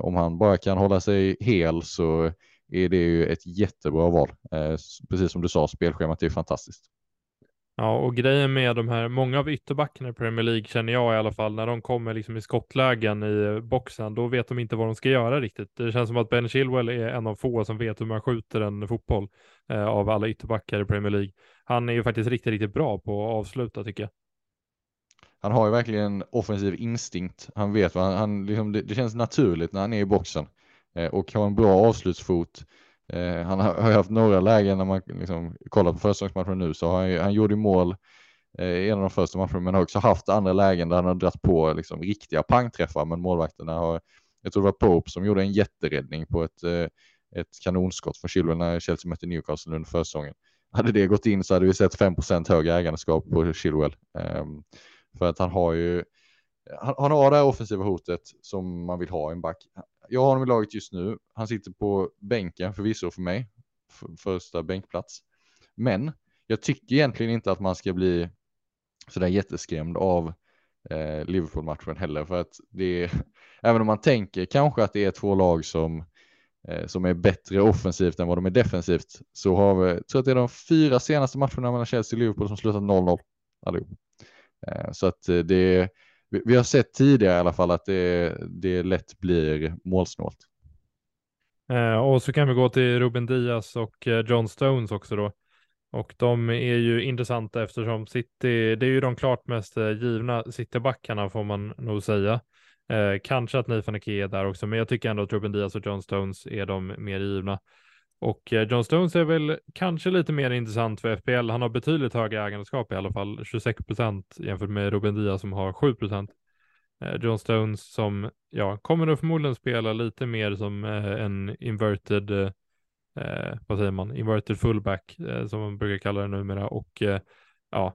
om han bara kan hålla sig hel så är det ju ett jättebra val. precis som du sa, spelschemat är fantastiskt. Ja, och grejen med de här, många av ytterbackarna i Premier League känner jag i alla fall, när de kommer liksom i skottlägen i boxen, då vet de inte vad de ska göra riktigt. Det känns som att Ben Chilwell är en av få som vet hur man skjuter en fotboll eh, av alla ytterbackar i Premier League. Han är ju faktiskt riktigt, riktigt bra på att avsluta tycker jag. Han har ju verkligen offensiv instinkt. Han vet vad han, han liksom, det, det, känns naturligt när han är i boxen eh, Eh, och har en bra avslutsfot. Eh, han har, haft några lägen när man liksom, kollar på försäsongsmatchen nu så har han, han gjorde mål eh, i en av de första matcherna men har också haft andra lägen där han har dragit på liksom, riktiga pangträffar men målvakterna har, jag tror det var Pope som gjorde en jätteräddning på ett, ett kanonskott från Chilwell när Chelsea mötte Newcastle under försäsongen. Hade det gått in så hade vi sett 5% högre ägandeskap på Chilwell. Ehm, för att han har ju, han, han, har det här offensiva hotet som man vill ha i en back jag har honom i laget just nu. Han sitter på bänken förvisso för mig. För, första bänkplats. Men jag tycker egentligen inte att man ska bli sådär jätteskrämd av eh, Liverpool-matchen heller. För att det är, även om man tänker kanske att det är två lag som, eh, som är bättre offensivt än vad de är defensivt. Så har vi, jag tror att det är de fyra senaste matcherna mellan Chelsea och Liverpool som slutat 0-0 allihop. Eh, så att eh, det vi, vi har sett tidigare i alla fall att det, det lätt blir målsnålt. Eh, och så kan vi gå till Ruben Diaz och eh, John Stones också då. Och de är ju intressanta eftersom City, det är ju de klart mest eh, givna Citybackarna får man nog säga. Eh, kanske att Nathan Ake är där också, men jag tycker ändå att Ruben Diaz och John Stones är de mer givna. Och eh, John Stones är väl kanske lite mer intressant för FPL. Han har betydligt högre ägandeskap i alla fall, 26 procent jämfört med Ruben Diaz som har 7 procent. Eh, John Stones som, ja, kommer nog förmodligen spela lite mer som eh, en inverted, eh, vad säger man, inverted fullback eh, som man brukar kalla det numera och eh, ja,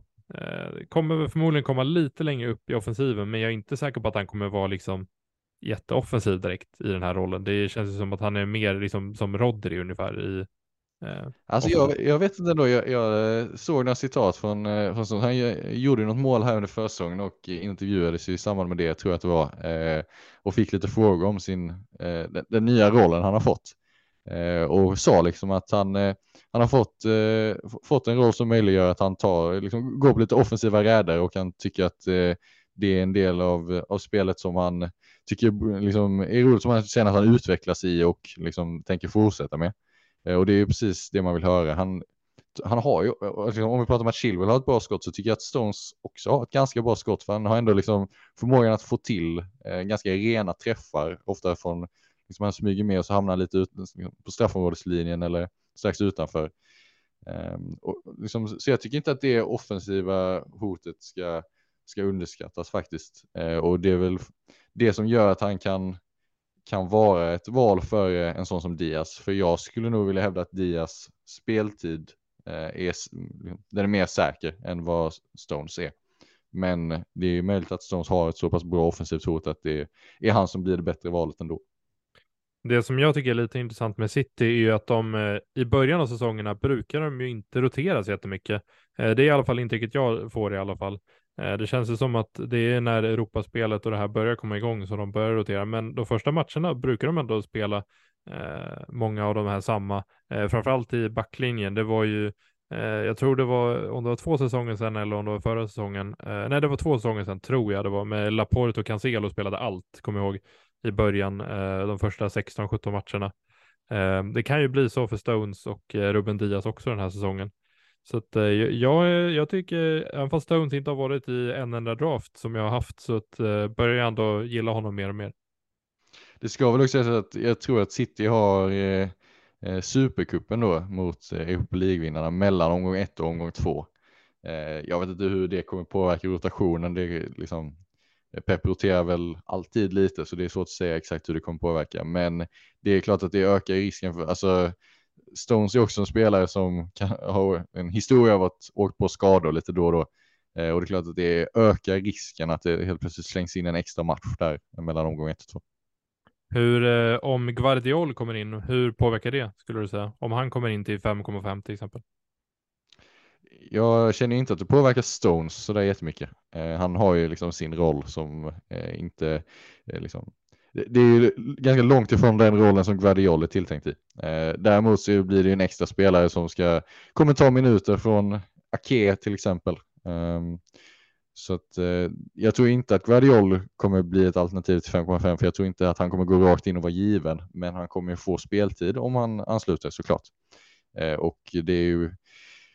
kommer förmodligen komma lite längre upp i offensiven, men jag är inte säker på att han kommer vara liksom jätteoffensiv direkt i den här rollen. Det känns som att han är mer liksom som Rodri ungefär i eh, Alltså jag, jag, vet inte ändå, jag, jag eh, såg några citat från, eh, från han gjorde något mål här under försäsongen och intervjuades i samband med det, tror jag att det var, eh, och fick lite frågor om sin, eh, den, den, nya rollen han har fått. Eh, och sa liksom att han, han har fått, fått en roll som möjliggör att han tar, liksom, går på lite offensiva räder och han tycker att det är en del av, av spelet som han tycker liksom, är roligt som man känner att han utvecklas i och liksom tänker fortsätta med. Eh, och det är precis det man vill höra. Han, han har ju, liksom, om vi pratar om att Chilwell har ett bra skott så tycker jag att Stones också har ett ganska bra skott för han har ändå liksom förmågan att få till eh, ganska rena träffar, ofta från, liksom han smyger med och så hamnar lite ut, liksom, på straffområdeslinjen eller strax utanför. Um, och liksom, så jag tycker inte att det offensiva hotet ska, ska underskattas faktiskt. Uh, och det är väl det som gör att han kan, kan vara ett val för eh, en sån som Diaz. För jag skulle nog vilja hävda att Diaz speltid eh, är, den är mer säker än vad Stones är. Men det är möjligt att Stones har ett så pass bra offensivt hot att det är han som blir det bättre valet ändå. Det som jag tycker är lite intressant med City är ju att de eh, i början av säsongerna brukar de ju inte rotera så jättemycket. Det är i alla fall intrycket jag får i alla fall. Eh, det känns ju som att det är när Europaspelet och det här börjar komma igång som de börjar rotera, men de första matcherna brukar de ändå spela eh, många av de här samma, eh, framförallt i backlinjen. Det var ju jag tror det var, om det var två säsonger sedan eller om det var förra säsongen. nej, det var två säsonger sedan tror jag det var med Laporte och Cancelo spelade allt, kommer jag ihåg i början, eh, de första 16-17 matcherna. Eh, det kan ju bli så för Stones och eh, Ruben Diaz också den här säsongen. Så att eh, jag, jag tycker, även fast Stones inte har varit i en enda draft som jag har haft, så att, eh, börjar jag ändå gilla honom mer och mer. Det ska väl också sägas att jag tror att City har eh, eh, Supercupen då mot eh, Europa League-vinnarna mellan omgång ett och omgång två. Eh, jag vet inte hur det kommer påverka rotationen. Det är liksom, Pep roterar väl alltid lite så det är svårt att säga exakt hur det kommer påverka. Men det är klart att det ökar risken för, alltså Stones är också en spelare som kan ha en historia av att åka på skador lite då och då. Eh, och det är klart att det ökar risken att det helt plötsligt slängs in en extra match där mellan omgång 1 och 2. Hur, eh, om Guardiol kommer in, hur påverkar det skulle du säga? Om han kommer in till 5,5 till exempel? jag känner inte att det påverkar Stones så där jättemycket. Eh, han har ju liksom sin roll som eh, inte eh, liksom det, är ju ganska långt ifrån den rollen som Guardiola är tilltänkt i. Eh, däremot så blir det ju en extra spelare som ska kommer ta minuter från Ake till exempel. Um, så att eh, jag tror inte att Guardiol kommer bli ett alternativ till 5,5 för jag tror inte att han kommer gå rakt in och vara given. Men han kommer få speltid om han ansluter såklart. Eh, och det är ju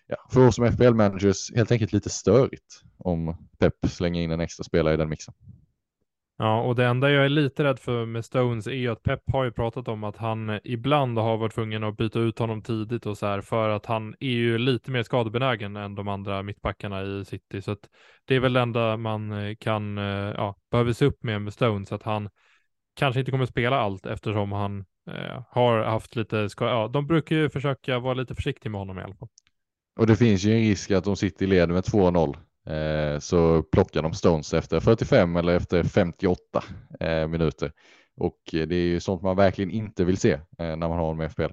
ja, för oss som FPL-managers helt enkelt lite störigt om Pep slänger in en extra spelare i den mixen. Ja, och det enda jag är lite rädd för med Stones är ju att Pep har ju pratat om att han ibland har varit tvungen att byta ut honom tidigt och så här för att han är ju lite mer skadebenägen än de andra mittbackarna i City. Så att det är väl det enda man eh, kan, eh, ja, behöver se upp med med Stones, att han kanske inte kommer spela allt eftersom han eh, har haft lite skada. Ja, de brukar ju försöka vara lite försiktiga med honom i alla fall. Och det finns ju en risk att de sitter i led med 2-0 eh, så plockar de Stones efter 45 eller efter 58 eh, minuter. Och det är ju sånt man verkligen inte vill se eh, när man har med FPL.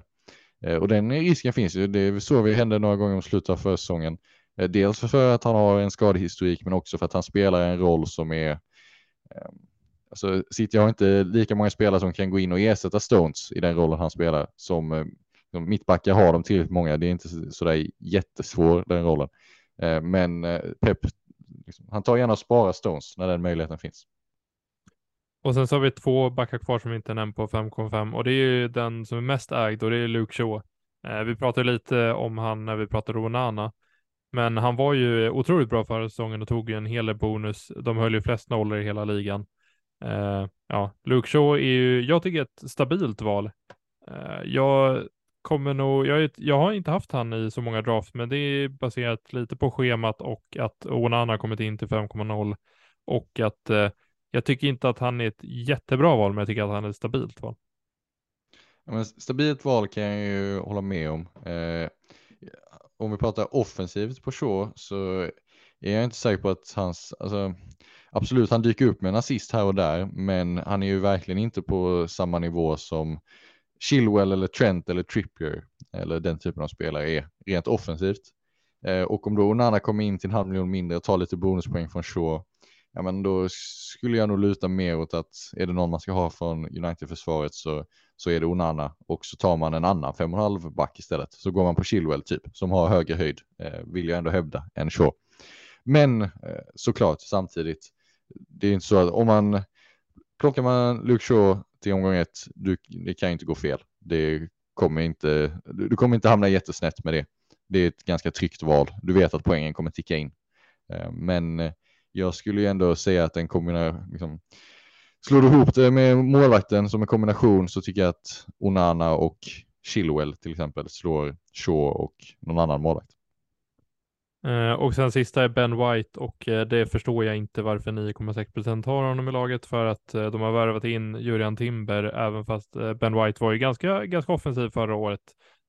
Eh, och den risken finns ju. Det såg vi hände några gånger i slutet av försäsongen. Eh, dels för att han har en skadehistorik men också för att han spelar en roll som är eh, Alltså City har inte lika många spelare som kan gå in och ersätta Stones i den rollen han spelar som eh, mittbackar har de tillräckligt många. Det är inte sådär jättesvår den rollen. Eh, men eh, Pep, liksom, han tar gärna och sparar Stones när den möjligheten finns. Och sen så har vi två backar kvar som vi inte nämnt på 5,5 och det är ju den som är mest ägd och det är Luke Shaw. Eh, vi pratade lite om han när vi pratade om Onana, men han var ju otroligt bra förra säsongen och tog ju en hel del bonus. De höll ju flest nollor i hela ligan. ja, Luke Shaw är ju, jag tycker ett stabilt val. jag kommer nog, jag, jag har inte haft han i så många draft, men det är baserat lite på schemat och att Onana har kommit in till 5,0 och att eh, jag tycker inte att han är ett jättebra val, men jag tycker att han är ett stabilt val. Ja, men stabilt val kan jag ju hålla med om. Eh, om vi pratar offensivt på så, så är jag inte säker på att hans, alltså, absolut han dyker upp med en assist här och där, men han är ju verkligen inte på samma nivå som Chilwell eller Trent eller Trippier eller den typen av spelare är rent offensivt. Eh, och om då Onana kommer in till en halv miljon mindre och tar lite bonuspoäng från Shaw, ja men då skulle jag nog luta mer åt att är det någon man ska ha från United-försvaret så, så är det Onana och så tar man en annan 5,5 back istället. Så går man på Chilwell typ, som har högre höjd, eh, vill jag ändå hävda, än Shaw. Men eh, såklart samtidigt, det är inte så att om man plockar man Luke Shaw till omgång ett, du, det kan ju inte gå fel. Det kommer inte, du kommer inte hamna jättesnett med det. Det är ett ganska tryggt val. Du vet att poängen kommer ticka in. Eh, men eh, jag skulle ju ändå säga att en kombination, liksom, slår du ihop det med målvakten som en kombination så tycker jag att Onana och Chilwell till exempel slår Shaw och någon annan målvakt. Eh, och sen sista är Ben White och eh, det förstår jag inte varför 9,6 procent har honom i laget för att eh, de har värvat in Jurian Timber även fast eh, Ben White var ju ganska, ganska offensiv förra året.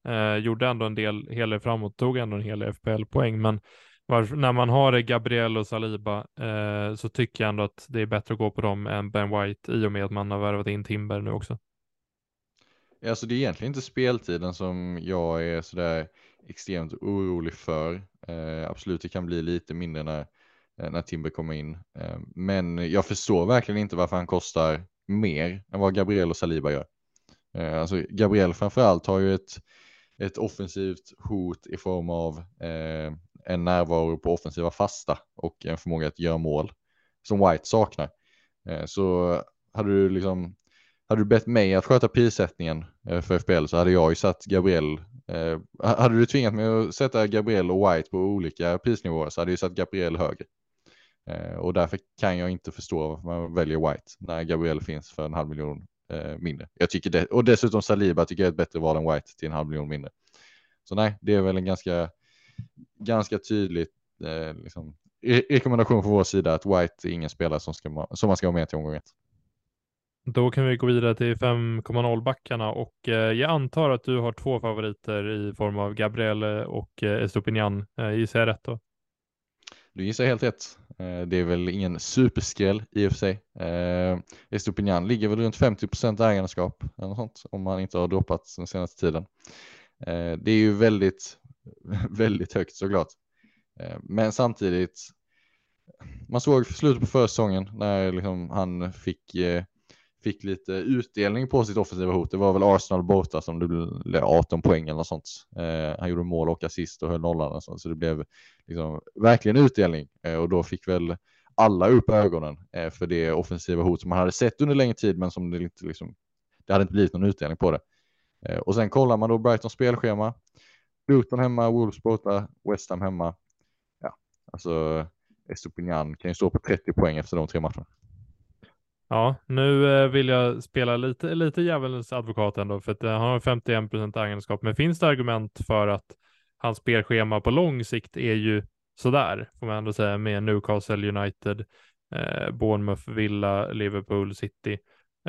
Eh, gjorde ändå en del hel del framåt, tog ändå en hel del FPL-poäng, men varför, när man har Gabriel och Saliba eh, så tycker jag ändå att det är bättre att gå på dem än Ben White i och med att man har värvat in Timber nu också. Alltså det är egentligen inte speltiden som jag är sådär extremt orolig för. Eh, absolut, det kan bli lite mindre när, eh, när Timber kommer in. Eh, men jag förstår verkligen inte varför han kostar mer än vad Gabriel och Saliba gör. Eh, alltså Gabriel framförallt har ju ett, ett offensivt hot i form av eh, en närvaro på offensiva fasta och en förmåga att göra mål som White saknar. Eh, så hade du liksom hade du bett mig att sköta prissättningen eh, för FPL så hade jag ju satt Gabriel. Eh, hade du tvingat mig att sätta Gabriel och White på olika prisnivåer så hade jag satt Gabriel högre. Eh, och därför kan jag inte förstå varför man väljer White när Gabriel finns för en halv miljon eh, mindre. Jag tycker det, och dessutom Saliba tycker jag är ett bättre val än White till en halv miljon mindre. Så nej, det är väl en ganska, ganska tydlig eh, liksom, rekommendation från vår sida att White är ingen spelare som, ska, som man ska ha med till omgång ett. Då kan vi gå vidare till 5,0 backarna och eh, jag antar att du har två favoriter i form av Gabriel eh, och eh, Estopinian. Eh, gissar jag rätt då? Du gissar helt rätt. Eh, det är väl ingen superskräll i och för sig. Eh, Estopinian ligger väl runt 50 procent ägandeskap eller något sånt, om man inte har droppat den senaste tiden. Eh, det är ju väldigt, väldigt högt såklart. Eh, men samtidigt, man såg slutet på försäsongen när liksom han fick eh, fick lite utdelning på sitt offensiva hot. Det var väl Arsenal borta som det blev 18 poäng eller något sånt. Eh, han gjorde mål och assist och höll nollan och sånt, så det blev liksom verkligen utdelning eh, och då fick väl alla upp ögonen eh, för det offensiva hot som man hade sett under längre tid, men som det inte liksom. Det hade inte blivit någon utdelning på det. Eh, och sen kollar man då Brightons spelschema. Luton hemma, Wolves borta, West Ham hemma. Ja, alltså Estopignan kan ju stå på 30 poäng efter de tre matcherna. Ja, nu eh, vill jag spela lite, lite djävulens advokat ändå, för att eh, han har 51 procent ägandeskap. Men finns det argument för att hans spelschema på lång sikt är ju sådär, får man ändå säga, med Newcastle United, eh, Bournemouth, Villa, Liverpool, City.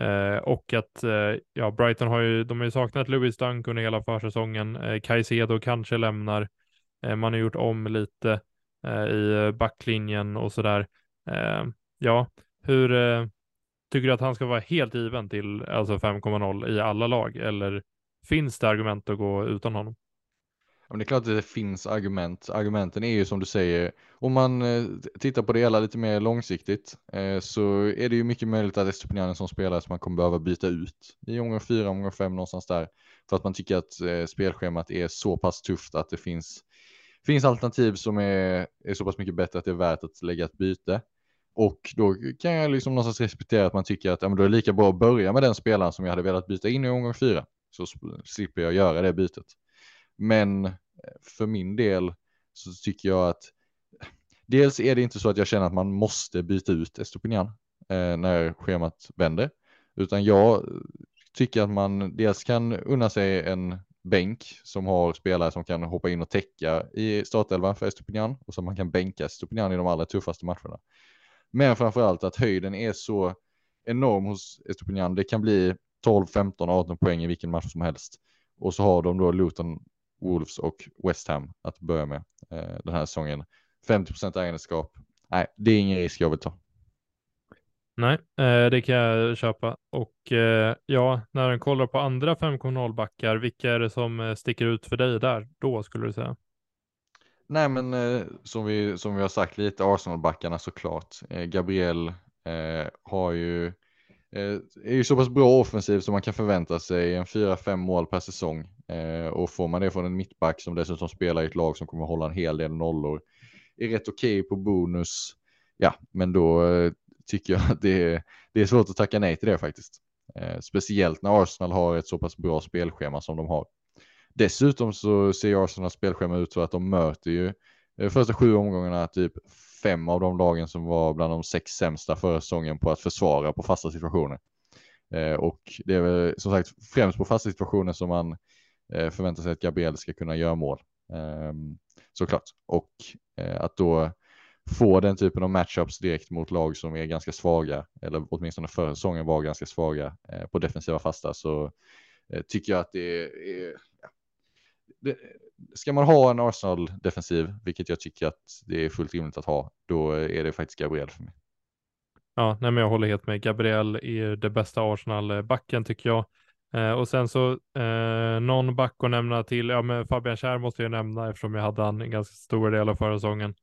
Eh, och att, eh, ja, Brighton har ju, de har ju saknat Louis Dunk under hela försäsongen. Eh, Caicedo kanske lämnar. Eh, man har gjort om lite eh, i backlinjen och sådär. ja, hur, Tycker du att han ska vara helt given till alltså 5,0 i alla lag eller finns det argument att gå utan honom? Ja, det är klart att det finns argument. Argumenten är ju som du säger, om man eh, tittar på det hela lite mer långsiktigt eh, så är det ju mycket möjligt att Estopinian som spelare som man kommer behöva byta ut i omgång fyra, omgång fem någonstans där. För att man tycker att eh, spelschemat är så pass tufft att det finns, finns alternativ som är, är så pass mycket bättre att det är värt att lägga ett byte. Och då kan jag liksom någonstans respektera att man tycker att ja, men då är det lika bra att börja med den spelaren som jag hade velat byta in i omgång fyra. Så slipper jag göra det bytet. Men eh, för min del så tycker jag att dels är det inte så att jag känner att man måste byta ut Estopinian eh, när schemat vänder. Utan jag tycker att man dels kan unna sig en bänk som har spelare som kan hoppa in och täcka i startelvan för Estopinian och som man kan bänka Estopinian i de allra tuffaste matcherna. Men framför allt att höjden är så enorm hos Estopignan. Det kan bli 12, 15, 18 poäng i vilken match som helst. Och så har de då Luton, Wolves och West Ham att börja med eh, den här säsongen. 50 procent ägandeskap. Nej, det är ingen risk jag vill ta. Nej, eh, det kan jag köpa. Och eh, ja, när den kollar på andra 5,0 backar, vilka är det som eh, sticker ut för dig där då skulle du säga? Nej, men eh, som, vi, som vi har sagt lite, Arsenal-backarna såklart. Eh, Gabriel eh, har ju, eh, är ju så pass bra offensiv som man kan förvänta sig en 4-5 mål per säsong. Eh, och får man det från en mittback som dessutom spelar i ett lag som kommer hålla en hel del nollor, är rätt okej okay på bonus. Ja, men då eh, tycker jag att det är, det är svårt att tacka nej till det faktiskt. Eh, speciellt när Arsenal har ett så pass bra spelschema som de har. Dessutom så ser Arsenals spelschema ut så att de möter ju eh, första sju omgångarna typ fem av de lagen som var bland de sex sämsta förra säsongen på att försvara på fasta situationer. Eh, och det är väl som sagt främst på fasta situationer som man eh, förväntar sig att Gabriel ska kunna göra mål. Eh, såklart. Och eh, att då få den typen av matchups direkt mot lag som är ganska svaga, eller åtminstone förra säsongen var ganska svaga eh, på defensiva fasta, så tycker jag att det är, det, ska man ha en Arsenal-defensiv, vilket jag tycker att det är fullt rimligt att ha, då är det faktiskt Gabriel för mig. Ja, nej, men jag håller helt med. Gabriel är det bästa Arsenal-backen tycker jag. Eh, och sen så eh, någon back att nämna till, ja men Fabian Kjär måste jag nämna eftersom jag hade han en ganska stor del av förra säsongen.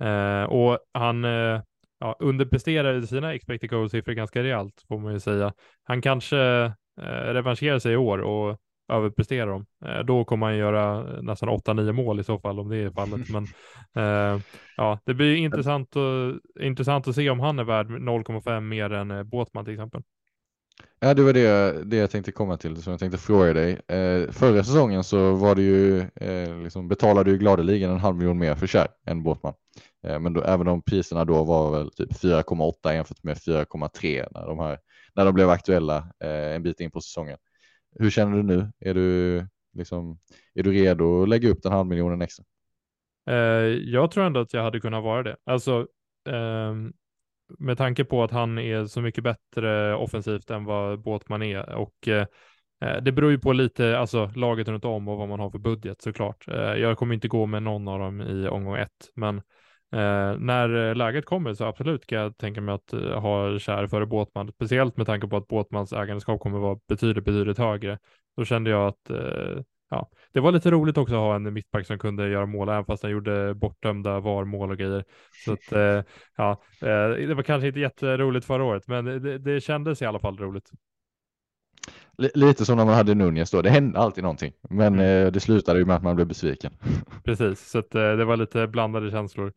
Eh, och han eh, ja, underpresterade sina expected goal-siffror ganska rejält får man ju säga. Han kanske eh, revanscherar sig i år och överpresterar dem. Eh, då kommer han göra nästan 8-9 mål i så fall om det är fallet. Men eh, ja, det blir intressant, och, intressant att se om han är värd 0,5 mer än eh, Båtman till exempel. Ja, det var det, det jag tänkte komma till, som jag tänkte fråga dig. Eh, förra säsongen så var det ju, eh, liksom betalade ju gladeligen en halv miljon mer för Kär än Båtman. Eh, men då, även om priserna då var väl typ 4,8 jämfört med 4,3 när de, här, när de blev aktuella eh, en bit in på säsongen. Hur känner du nu? Är du, liksom, är du redo att lägga upp den halv miljonen extra? Eh, jag tror ändå att jag hade kunnat vara det. Alltså, ehm, med tanke på att han är så mycket bättre offensivt än vad Båtman är och eh, eh, det beror ju på lite, alltså laget runt om och vad man har för budget såklart. Eh, jag kommer inte gå med någon av dem i omgång ett, men eh, när läget kommer så absolut kan jag tänka mig att eh, ha kär före Båtman, speciellt med tanke på att Båtmans ägandeskap kommer vara betydligt, betydligt högre. Då kände jag att eh, ja, det var lite roligt också att ha en mittback som kunde göra mål, även fast han gjorde bortdömda VAR-mål och grejer. Så att, eh, ja, eh, det var kanske inte jätteroligt förra året, men det, det kändes i alla fall roligt. Lite som när man hade Nunez då, det hände alltid någonting, men mm. Eh, det slutade ju med att man blev besviken. Precis, så att, det var lite blandade känslor.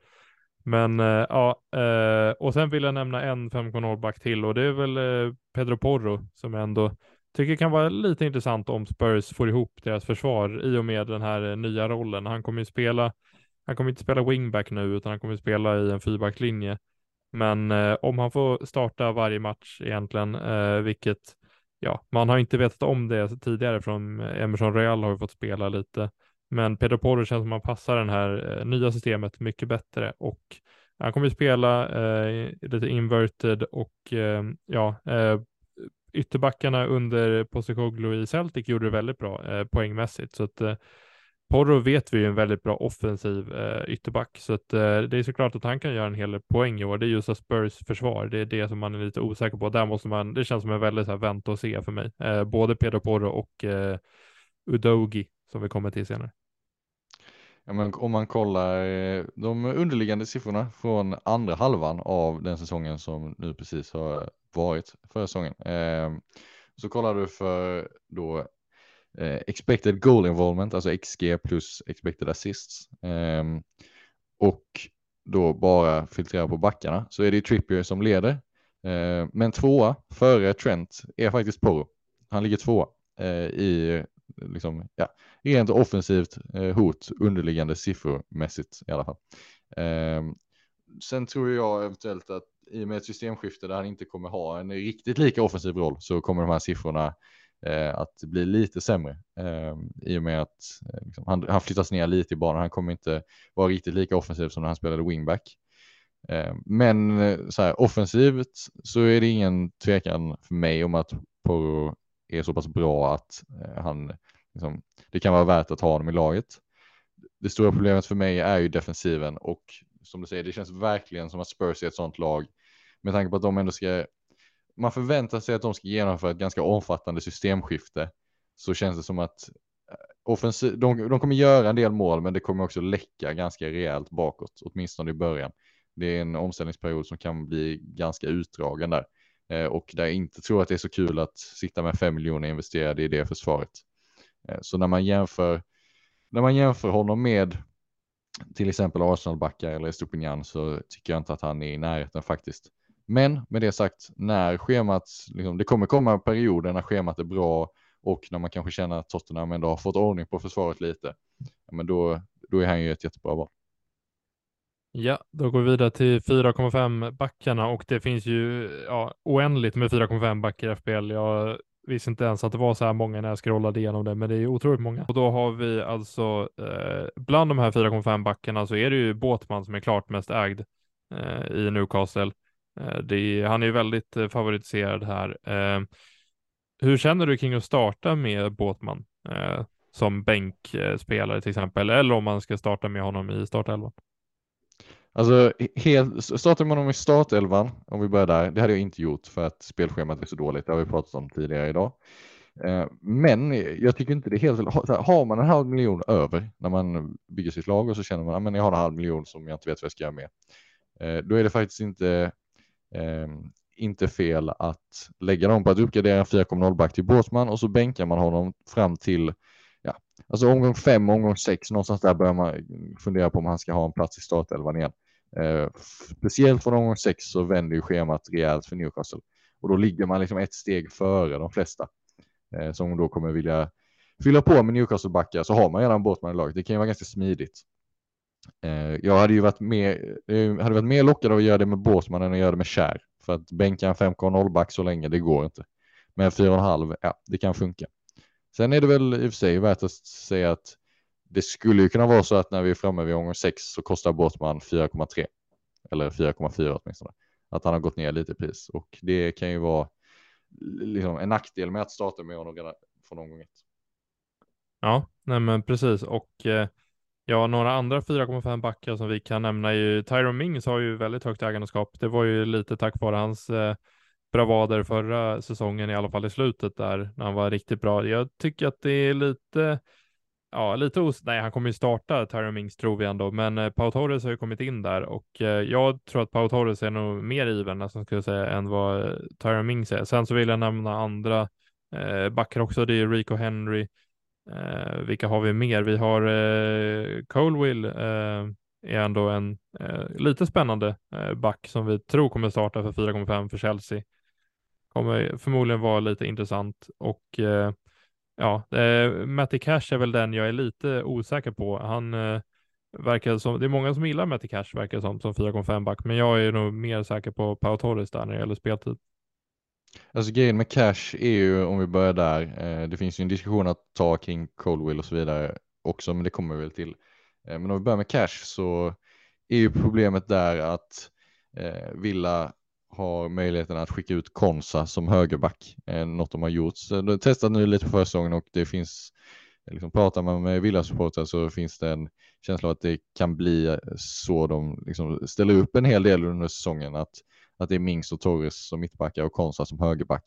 Men eh, ja, eh, och sen vill jag nämna en 5.0 back till och det är väl eh, Pedro Porro som jag ändå tycker kan vara lite intressant om Spurs får ihop deras försvar i och med den här nya rollen. Han kommer ju spela, han kommer inte spela wingback nu utan han kommer spela i en fyrbacklinje. Men om han får starta varje match egentligen, vilket ja, man har inte vetat om det tidigare från Emerson Real har ju fått spela lite. Men Pedro Porro känns som att han passar det här eh, nya systemet mycket bättre och eh, han kommer ju spela eh, lite inverted och eh, ja, ytterbackarna under Postecoglou i Celtic gjorde det väldigt bra eh, poängmässigt. Så att eh, Porro vet vi är en väldigt bra offensiv eh, ytterback, så att eh, det är såklart att han kan göra en hel del poäng i år. Det är just Spurs försvar, det är det som man är lite osäker på. Där måste man, det känns som en väldigt så här, vänta och se för mig. Eh, både Pedro Porro och eh, Udogi som vi kommer till senare. Ja, men om man kollar eh, de underliggande siffrorna från andra halvan av den säsongen som nu precis har varit förra säsongen. Eh, så kollar du för då eh, expected goal involvement, alltså XG plus expected assists. Eh, och då bara filtrera på backarna så är det Trippier som leder. Eh, men tvåa före Trent är faktiskt Porro. Han ligger tvåa eh, i liksom, ja, rent offensivt eh, hot underliggande siffror mässigt i alla fall. Ehm, sen tror jag eventuellt att i och med ett systemskifte där han inte kommer ha en riktigt lika offensiv roll så kommer de här siffrorna eh, att bli lite sämre eh, i och med att eh, liksom, han, han flyttas ner lite i banan. Han kommer inte vara riktigt lika offensiv som när han spelade wingback. Ehm, men eh, så här, offensivt så är det ingen tvekan för mig om att Porro är så pass bra att eh, han liksom, det kan vara värt att ha honom i laget. Det stora problemet för mig är ju defensiven och som du säger, det känns verkligen som att Spurs är ett sånt lag med tanke på att de ändå ska. Man förväntar sig att de ska genomföra ett ganska omfattande systemskifte så känns det som att eh, offensiv, de, de kommer göra en del mål, men det kommer också läcka ganska rejält bakåt, åtminstone i början. Det är en omställningsperiod som kan bli ganska utdragen där eh, Eh, och där jag inte tror att det är så kul att sitta med fem miljoner investerade i det försvaret. Eh, så när man jämför, när man jämför honom med till exempel Arsenalbackar eller Stupinjan så tycker jag inte att han är i närheten faktiskt. Men med det sagt, när schemat, liksom, det kommer komma perioder när schemat är bra och när man kanske känner att Tottenham ändå har fått ordning på försvaret lite, men då, då är han ju ett jättebra val. Ja, då går vi vidare till 4,5 backarna och det finns ju ja, oändligt med 4,5 backar i FPL. Jag visste inte ens att det var så här många när jag scrollade igenom det, men det är otroligt många. Och då har vi alltså eh, bland de här 4,5 backarna så är det ju Båtman som är klart mest ägd eh, i Newcastle. Eh, är, han är ju väldigt eh, favoritiserad här. Eh, hur känner du kring att starta med Båtman eh, som bänkspelare till exempel, eller om man ska starta med honom i startelvan? Alltså, helt, startar man honom i startelvan, om vi börjar där, det hade jag inte gjort för att spelschemat är så dåligt, det har vi pratat om tidigare idag. Eh, men jag tycker inte det är helt. Har man en halv miljon över när man bygger sitt lag och så känner man ah, att jag har en halv miljon som jag inte vet vad jag ska göra med. Eh, då är det faktiskt inte, ehm, inte fel att lägga dem på att uppgradera en 4,0 back till Båtsman och så bänkar man honom fram till ja, alltså omgång fem, omgång sex, någonstans där börjar man fundera på om han ska ha en plats i startelvan igen. Eh, speciellt från omgång sex så vänder ju schemat rejält för Newcastle och då ligger man liksom ett steg före de flesta eh, som då kommer vilja fylla på med Newcastle-backar så har man redan Båtman i laget. Det kan ju vara ganska smidigt. Eh, jag hade ju varit mer, eh, hade varit mer lockad av att göra det med Båtman än att göra det med Kär för att bänka en 5,0 back så länge, det går inte. Men 4,5, ja, det kan funka. Sen är det väl i och för sig värt att säga att det skulle ju kunna vara så att när vi är framme vid omgång 6 så kostar Båtman 4,3 eller 4,4 åtminstone. Att han har gått ner lite i pris och det kan ju vara liksom en nackdel med att starta med honom redan från omgång 1. Ja, nej men precis och eh, ja, några andra 4,5 backar som vi kan nämna är ju Tyron Mings har ju väldigt högt ägandeskap. Det var ju lite tack vare hans eh, bravader förra säsongen, i alla fall i slutet där, när han var riktigt bra. Jag tycker att det är lite, ja, lite os... Nej, han kommer ju starta Tyron Mings tror vi ändå, men eh, Pau Torres har ju kommit in där och eh, jag tror att Pau Torres är nog mer given nästan skulle jag säga, än vad eh, Tyron Mings är. Sen så vill jag nämna andra eh, backar också. Det är Rico Henry. Eh, vilka har vi mer? Vi har eh, Colwill, eh, är ändå en eh, lite spännande eh, back som vi tror kommer starta för 4,5 för Chelsea kommer förmodligen vara lite intressant och eh, ja, eh, Matty Cash är väl den jag är lite osäker på. Han eh, verkar som, det är många som gillar Matty Cash verkar som, som 4,5 back, men jag är nog mer säker på Pau Torres där när det gäller speltid. Alltså grejen med Cash är ju, om vi börjar där, eh, det finns ju en diskussion att ta kring Coldwill och så vidare också, men det kommer vi väl till. Eh, men om vi börjar med Cash så är ju problemet där att eh, Villa har möjligheten att skicka ut Konsa som högerback, eh, något de har gjort. Så de har testat nu lite på försäsongen och det finns, liksom, pratar man med Villa-supportrar så finns det en känsla av att det kan bli eh, så de liksom ställer upp en hel del under säsongen, att, att det är Mings och Torres som mittbackar och Konsa som högerback.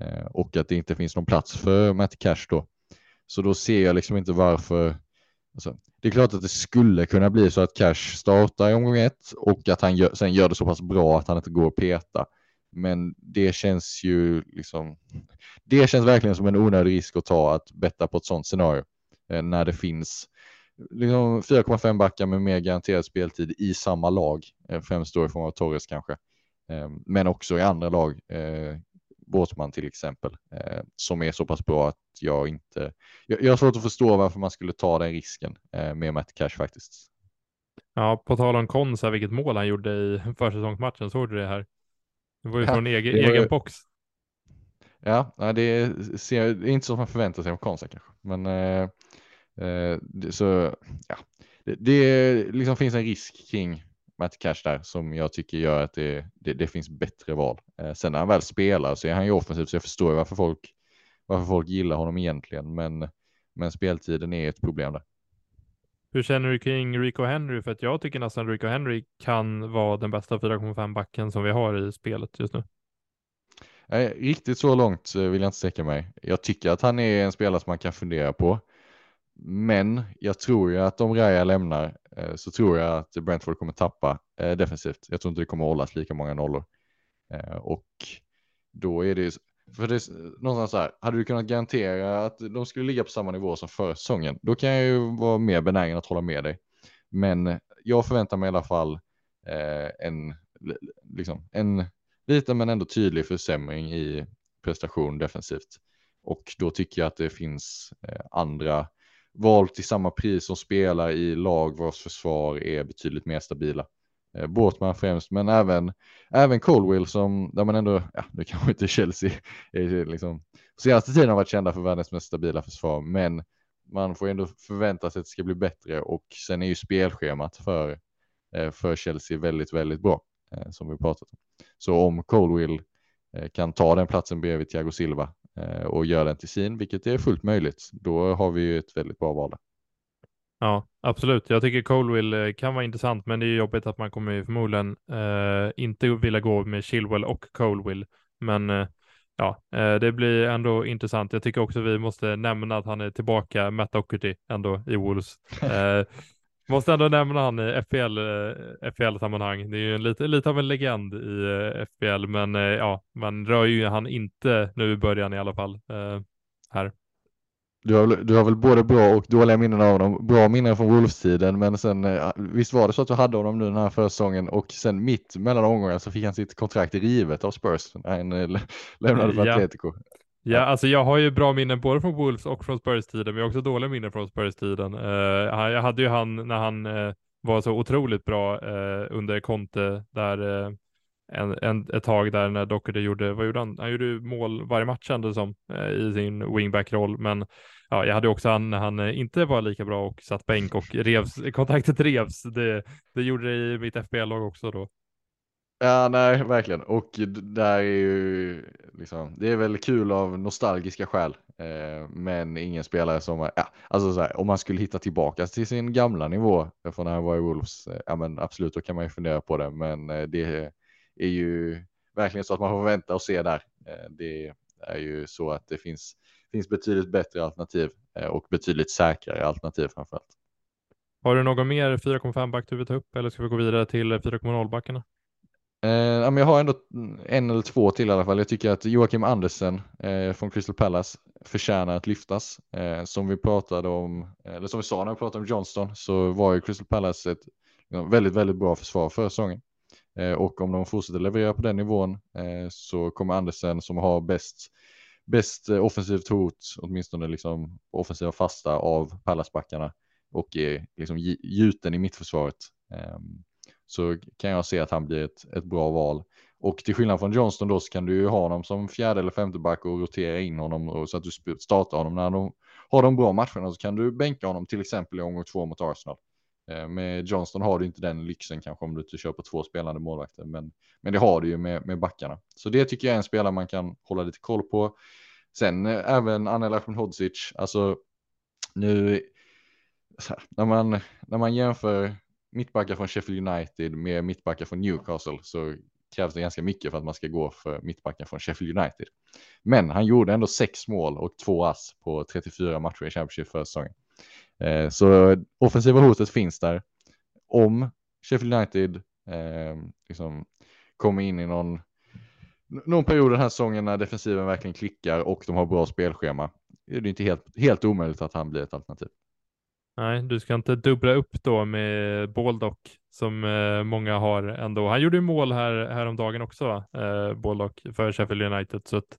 Eh, och att det inte finns någon plats för Matt Cash då. Så då ser jag liksom inte varför Alltså, det är klart att det skulle kunna bli så att Cash startar i omgång ett och att han gör, sen gör det så pass bra att han inte går att peta. Men det känns ju liksom, det känns verkligen som en onödig risk att ta att betta på ett sådant scenario eh, när det finns liksom 4,5 backar med mer garanterad speltid i samma lag, eh, främst då i form av Torres kanske, eh, men också i andra lag. Eh, Båtsman till exempel, eh, som är så pass bra att jag inte, jag, jag har svårt att förstå varför man skulle ta den risken eh, med Matt Cash faktiskt. Ja, på tal om Konsa, vilket mål han gjorde i försäsongsmatchen, såg du det här? Det var ju ja, från egen, egen ju... box. Ja, det, ser, det är inte så som man förväntar sig av Konsa kanske, men eh, eh, så ja, det, det liksom finns en risk kring Matt Cash där som jag tycker gör att det, det, det finns bättre val. Eh, sen när han väl spelar så är han ju offensiv så jag förstår varför folk, varför folk gillar honom egentligen. Men, men speltiden är ett problem där. Hur känner du kring Rico Henry? För att jag tycker nästan Rico Henry kan vara den bästa 4,5 backen som vi har i spelet just nu. Nej, riktigt så långt eh, vill jag inte sträcka mig. Jag tycker att han är en spelare som man kan fundera på. Men jag tror ju att om Raya lämnar eh, så tror jag att Brentford kommer tappa eh, defensivt. Jag tror inte det kommer hållas lika många nollor. Eh, och då är det ju, för det är någonstans så här, hade du kunnat garantera att de skulle ligga på samma nivå som förra säsongen, då kan jag ju vara mer benägen att hålla med dig. Men jag förväntar mig i alla fall en, liksom, en liten men ändå tydlig försämring i prestation defensivt. Och då tycker jag att det finns eh, andra valt till samma pris som spelar i lag vars försvar är betydligt mer stabila. Eh, Båtman främst, men även, även Colwell som, där man ändå, ja, nu kanske inte Chelsea är liksom, senaste tiden har varit kända för världens mest stabila försvar, men man får ändå förvänta sig att det ska bli bättre och sen är ju spelschemat för, eh, för Chelsea väldigt, väldigt bra, eh, som vi pratat om. Så om Colwill kan ta den platsen bredvid Thiago Silva och göra den till sin, vilket är fullt möjligt, då har vi ju ett väldigt bra val. Ja, absolut. Jag tycker Colwill eh, kan vara intressant, men det är jobbigt att man kommer förmodligen eh, inte vilja gå med Chilwell och Colwill. Men eh, ja, eh, det blir ändå intressant. Jag tycker också vi måste nämna att han är tillbaka, Matt Docherty, ändå i Wolves. Eh, måste ändå nämna han i FPL, eh, FPL-sammanhang. Det är ju lite, lite av en legend i FPL, men ja, man rör ju han inte nu i början i alla fall här. Du har, du har väl både bra och dåliga minnen av honom. Bra minnen från Wolves-tiden, men sen eh, visst var det så att du hade honom nu den här försäsongen och sen mitt mellan omgångarna så fick han sitt kontrakt rivet av Spurs när han eh, lämnade för ja. Atletico. Ja, alltså jag har ju bra minnen både från Wolves och från Spurs-tiden, men jag har också dåliga minnen från Spurs-tiden. Uh, jag hade ju han när han uh, var så otroligt bra uh, under Conte, där en, en, ett tag där när Doherty gjorde, vad gjorde han? Han gjorde mål varje match kändes som i sin wingback-roll, men ja, jag hade också han när han inte var lika bra och satt bänk och revs, kontraktet revs. Det, det gjorde det i mitt FBL-lag också då. Ja, nej, verkligen. Och där är ju liksom, det är väl kul av nostalgiska skäl, eh, men ingen spelare som, ja, alltså så här, om man skulle hitta tillbaka till sin gamla nivå eh, från när han var i Wolves, eh, ja men absolut, då kan man ju fundera på det, men eh, det är ju verkligen så att man får vänta och se där. Eh, det är ju så att det finns finns betydligt bättre alternativ eh, och betydligt säkrare alternativ framförallt. Har du någon mer 4,5 back du vill ta upp eller ska vi gå vidare till eh, 4,0 backarna? Eh, jag har ändå en eller två till i alla fall. Jag tycker att Joakim Andersen eh, från Crystal Palace förtjänar att lyftas. Eh, som vi pratade om, eller som vi sa när vi pratade om Johnston, så var ju Crystal Palace ett väldigt, väldigt bra försvar förra säsongen. Eh, och om de fortsätter leverera på den nivån eh, så kommer Andersen som har bäst bäst eh, offensivt hot, åtminstone liksom offensiva fasta av Pallasbackarna och är liksom gjuten i mittförsvaret. Um, så kan jag se att han blir ett, ett bra val. Och till skillnad från Johnston då så kan du ju ha honom som fjärde eller femte back och rotera in honom och så att du startar honom när de har de bra matcherna så kan du bänka honom till exempel i omgång två mot Arsenal. Eh, med Johnston har du inte den lyxen kanske om du inte kör på två spelande målvakter, men, men det har du ju med, med backarna. Så det tycker jag är en spelare man kan hålla lite koll på. Sen även även Anel Ahmedhodzic, alltså nu när man, när man jämför mittbackar från Sheffield United med mittbackar från Newcastle så krävs det ganska mycket för att man ska gå för mittbackar från Sheffield United. Men han gjorde ändå sex mål och två ass på 34 matcher i Championship förra säsongen. Eh, så offensiva hotet finns där. Om Sheffield United eh, liksom kommer in i någon någon period den här säsongen när defensiven verkligen klickar och de har bra spelschema är det inte helt, helt omöjligt att han blir ett alternativ. Nej, du ska inte dubbla upp då med Baldock som eh, många har ändå. Han gjorde ju mål här häromdagen också, eh, Baldock för Sheffield United. Så att,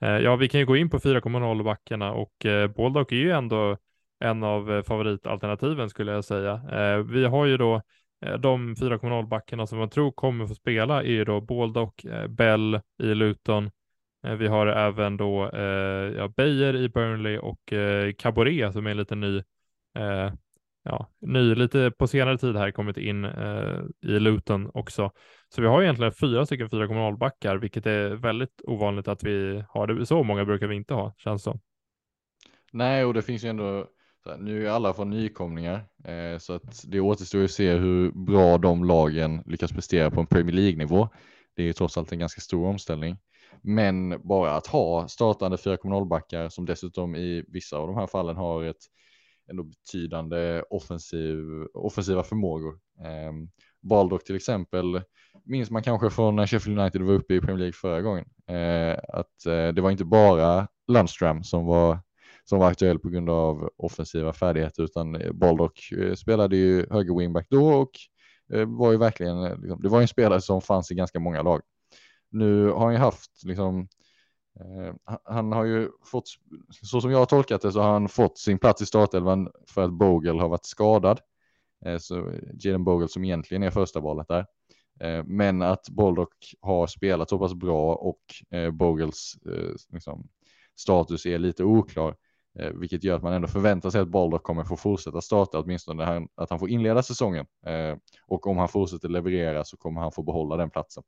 eh, ja, vi kan ju gå in på 4,0 backarna och eh, Baldock är ju ändå en av favoritalternativen skulle jag säga. Eh, vi har ju då eh, de 4,0 backarna som man tror kommer få spela är då Baldock, eh, Bell i Luton. Eh, vi har även då ja, Beijer i Burnley och Caboret som är en liten ny, Eh, ja, ny, lite på senare tid här kommit in eh, i Luton också. Så vi har egentligen fyra stycken 4,0 backar, vilket är väldigt ovanligt att vi har det. Så många brukar vi inte ha, känns som. Nej, och det finns ju ändå nu är alla från nykomlingar eh, så att det återstår att se hur bra de lagen lyckas prestera på en Premier League-nivå. Det är ju trots allt en ganska stor omställning. Men bara att ha startande 4,0 backar som dessutom i vissa av de här fallen har ett ändå betydande offensiv, offensiva förmågor. Eh, Baldock till exempel minns man kanske från när Sheffield United var uppe i Premier League förra gången. Eh, att eh, det var inte bara Lundstram som var som var aktuell på grund av offensiva färdigheter utan Baldock eh, spelade ju höger wingback då och eh, var ju verkligen, liksom, det var ju en spelare som fanns i ganska många lag. nu har han ju haft liksom Eh, han har ju fått, så som jag har tolkat det så har han fått sin plats i startelvan för att Bogle har varit skadad. Eh, så eh, Jaden Bogle som egentligen är första valet där. Men att Boldock har spelat så pass bra och Bogles liksom, status är lite oklar. Vilket gör att man ändå förväntar sig att Baldock kommer få fortsätta starta, åtminstone att han får inleda säsongen. Och om han fortsätter leverera så kommer han få behålla den platsen.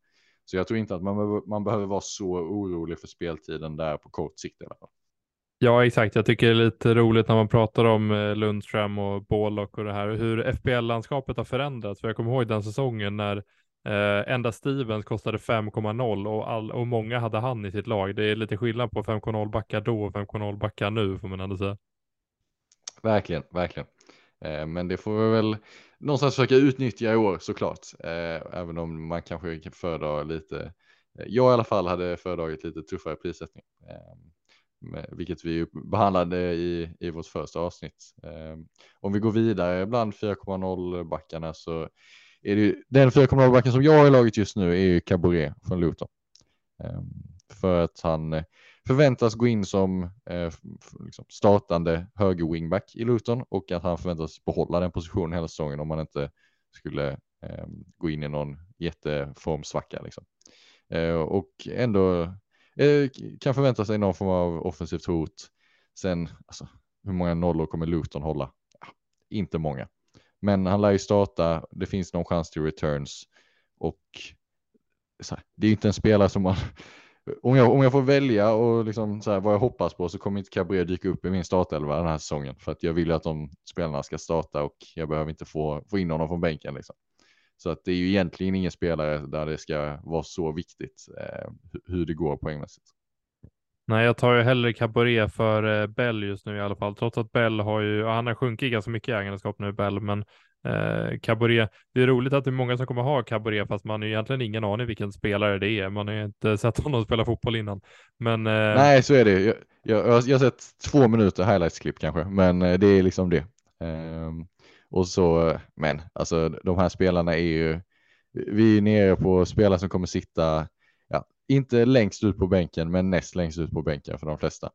Så jag tror inte att man, man behöver vara så orolig för speltiden där på kort sikt i alla fall. Ja, exakt. Jag tycker det är lite roligt när man pratar om eh, Lundström och Bålock och det här, hur FBL-landskapet har förändrats. För jag kommer ihåg den säsongen när eh, enda Stevens kostade 5,0 och, all, och många hade han i sitt lag. Det är lite skillnad på 5,0 backar då och 5,0 backar nu får man ändå säga. Verkligen, verkligen. Eh, men det får vi väl någonstans försöka utnyttja i år såklart. Eh, även om man kanske föredrar lite, eh, jag i alla fall hade föredragit lite tuffare prissättning. Eh, vilket vi behandlade i, i vårt första avsnitt. Eh, om vi går vidare bland 4,0 backarna så är det ju, den 4,0 backen som jag har i laget just nu är ju Caboret från Luton. För att han förväntas gå in som eh, liksom startande höger wingback i Luton och att han förväntas behålla den positionen hela säsongen om han inte skulle eh, gå in i någon jätteformsvacka. Liksom. Eh, och ändå eh, kan förvänta sig någon form av offensivt hot. Sen, alltså, hur många nollor kommer Luton hålla? Ja, inte många. Men han lär ju starta, det finns någon chans till returns och här, det är inte en spelare som man om jag, om jag får välja och liksom så här, vad jag hoppas på så kommer inte Cabré dyka upp i min startelva den här säsongen för att jag vill att de spelarna ska starta och jag behöver inte få, få in honom från bänken. Liksom. Så att det är ju egentligen ingen spelare där det ska vara så viktigt eh, hur det går poängmässigt. Nej, jag tar ju hellre Caboret för eh, Bell just nu i alla fall, trots att Bell har ju, han har sjunkit ganska mycket i ägandeskap nu, Bell, men Eh, Caboret. Det är roligt att det är många som kommer ha Caboret fast man har egentligen ingen aning vilken spelare det är. Man har ju inte sett honom spela fotboll innan. Men, eh... Nej, så är det. Jag, jag, jag, har sett två minuter highlights-klipp kanske, men eh, det är liksom det. Eh, och så, men alltså de här spelarna är ju, vi är nere på spelare som kommer sitta, ja, inte längst ut på bänken, men näst längst ut på bänken för de flesta.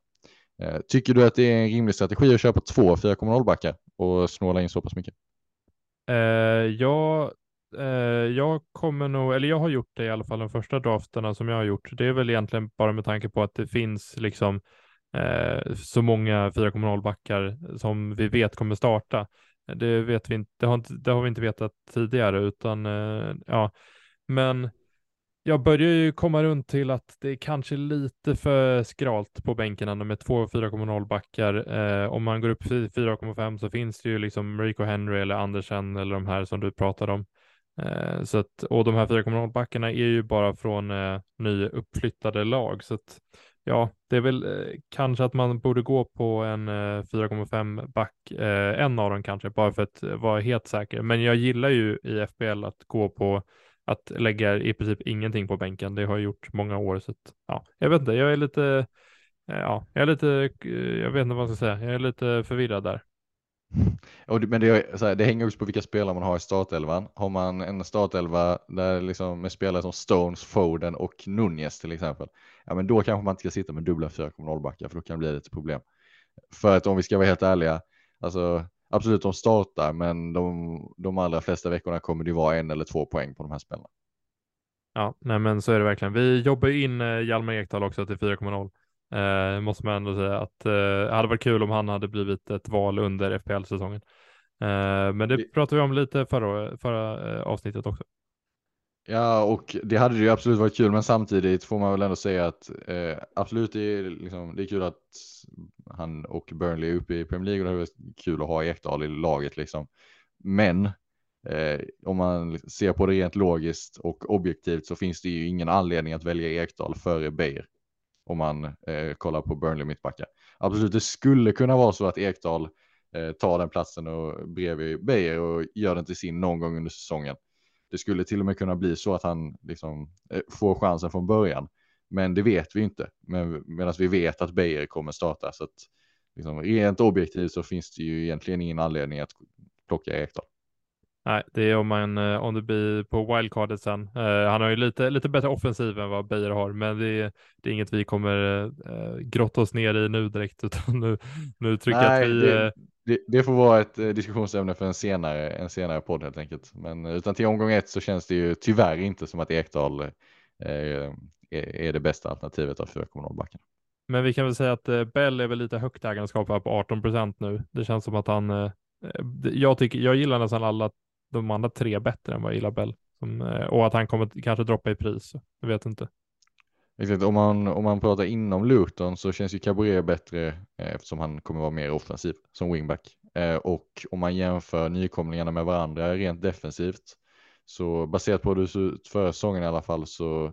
Eh, tycker du att det är en rimlig strategi att köpa två 4,0 backar och snåla in så pass mycket? Eh, jag, eh, jag kommer nog, eller jag har gjort det i alla fall de första drafterna som jag har gjort. Det är väl egentligen bara med tanke på att det finns liksom eh, så många 4,0 backar som vi vet kommer starta. Det vet vi inte, det har, inte, det har vi inte vetat tidigare utan eh, ja, men jag börjar ju komma runt till att det är kanske lite för skralt på bänkarna med två 4,0 backar. Eh, om man går upp 4,5 så finns det ju liksom Rico Henry eller Andersen eller de här som du pratade om. Eh, så att, och de här 4,0 backarna är ju bara från eh, nyuppflyttade lag. Så att, ja, det är väl eh, kanske att man borde gå på en eh, 4,5 back, eh, en av dem kanske, bara för att vara helt säker. Men jag gillar ju i FBL att gå på att lägga i princip ingenting på bänken. Det har jag gjort många år. Så att, ja, jag vet inte, jag är lite, eh, ja, jag är lite, eh, jag vet inte vad jag ska säga, jag är lite förvirrad där. men det, här, det hänger också på vilka spelare man har i startelvan. Har man en startelva där liksom med spelare som Stones, Foden och Nunez till exempel, ja men då kanske man inte ska sitta med dubbla 4,0 backar för då kan det bli lite problem. För att om vi ska vara helt ärliga, alltså absolut de startar, men de, de allra flesta veckorna kommer det vara en eller två poäng på de här spelarna. Ja, nej men så är det verkligen. Vi jobbar in eh, Hjalmar Ekdal också till 4,0. Eh, måste man ändå säga att eh, det hade varit kul om han hade blivit ett val under FPL-säsongen. Eh, men det pratade vi om lite förra, förra eh, avsnittet också. Ja, och det hade ju absolut varit kul, men samtidigt får man väl ändå säga att eh, absolut det är, liksom, det är kul att han och Burnley är uppe i Premier League och det är kul att ha Ekdal i laget liksom. Men eh, om man ser på det rent logiskt och objektivt så finns det ju ingen anledning att välja Ekdal före Beijer. Om man eh, kollar på Burnley mittbackar. Absolut, det skulle kunna vara så att Ekdal eh, tar den platsen och bredvid Beijer och gör den till sin någon gång under säsongen. Det skulle till och med kunna bli så att han liksom, eh, får chansen från början. Men det vet vi inte. Men, medan vi vet att Beijer kommer starta. Så att, liksom, rent objektivt så finns det ju egentligen ingen anledning att plocka Ekdal. Nej, det är om, man, eh, om det blir på wildcardet sen. Uh, han har ju lite, lite bättre offensiv än vad Beijer har, men det är, det är inget vi kommer uh, grotta oss ner i nu direkt, utan nu, nu jag att vi... Det, det, det, får vara ett diskussionsämne för en senare, en senare podd helt enkelt. Men utan till omgång ett så känns det ju tyvärr inte som att Ekdal uh, är, det bästa alternativet av 4,0 backen. Men vi kan väl säga att Bell är väl lite högt ägarskap på 18 procent nu. Det känns som att han jag, tycker, jag gillar nästan alla de andra tre bättre än vad jag gillar Bell. Som, eh, och att han kommer kanske droppa i pris. Jag vet inte. Exakt, om man, om man pratar inom Luton så känns ju Cabaret bättre eh, eftersom han kommer vara mer offensiv som wingback. Eh, och om man jämför nykomlingarna med varandra rent defensivt så baserat på hur det såg ut förra säsongen i alla fall så eh,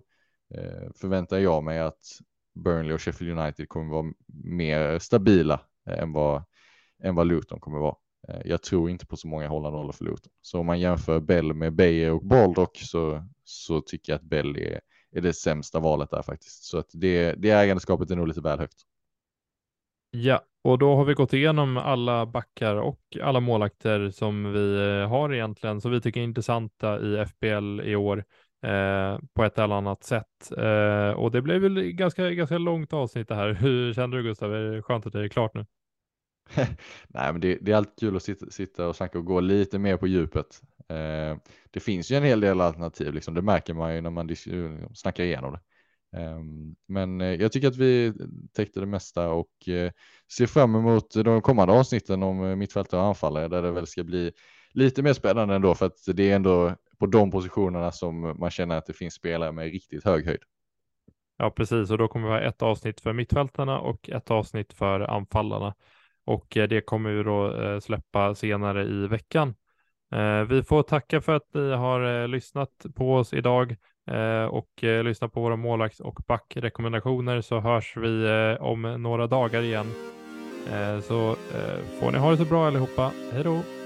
Eh, förväntar jag mig att Burnley och Sheffield United kommer vara mer stabila eh, än vad, än vad Luton kommer vara. Eh, jag tror inte på så många hålla nollor för Luton. Så om man jämför Bell med Beijer och Baldock så, så tycker jag att Bell är, är det sämsta valet där faktiskt. Så att det, det ägandeskapet är nog lite väl högt. Ja, och då har vi gått igenom alla backar och alla målakter som vi har egentligen, som vi tycker är intressanta i FBL i år eh, på ett eller annat sätt. Eh, och det blev väl ganska, ganska långt avsnitt det här. Hur känner du Gustav? Är det skönt att det är klart nu? Nej, men det, det, är alltid kul att sitta, sitta och snacka och gå lite mer på djupet. Eh, det finns ju en hel del alternativ, liksom. det märker man ju när man snackar igenom det. Ehm, men eh, jag tycker att vi täckte det mesta och eh, ser fram emot de kommande avsnitten om eh, mittfältare och anfallare där det väl ska bli lite mer spännande ändå för att det är ändå på de positionerna som man känner att det finns spelare med riktigt hög höjd. Ja, precis, och då kommer vi ha ett avsnitt för mittfältarna och ett avsnitt för anfallarna och eh, det kommer vi då eh, släppa senare i veckan. Eh, vi får tacka för att ni har lyssnat på oss idag och lyssnat på våra målvakts och backrekommendationer så hörs vi om några dagar igen. Så får ni ha det så bra allihopa. Hej då!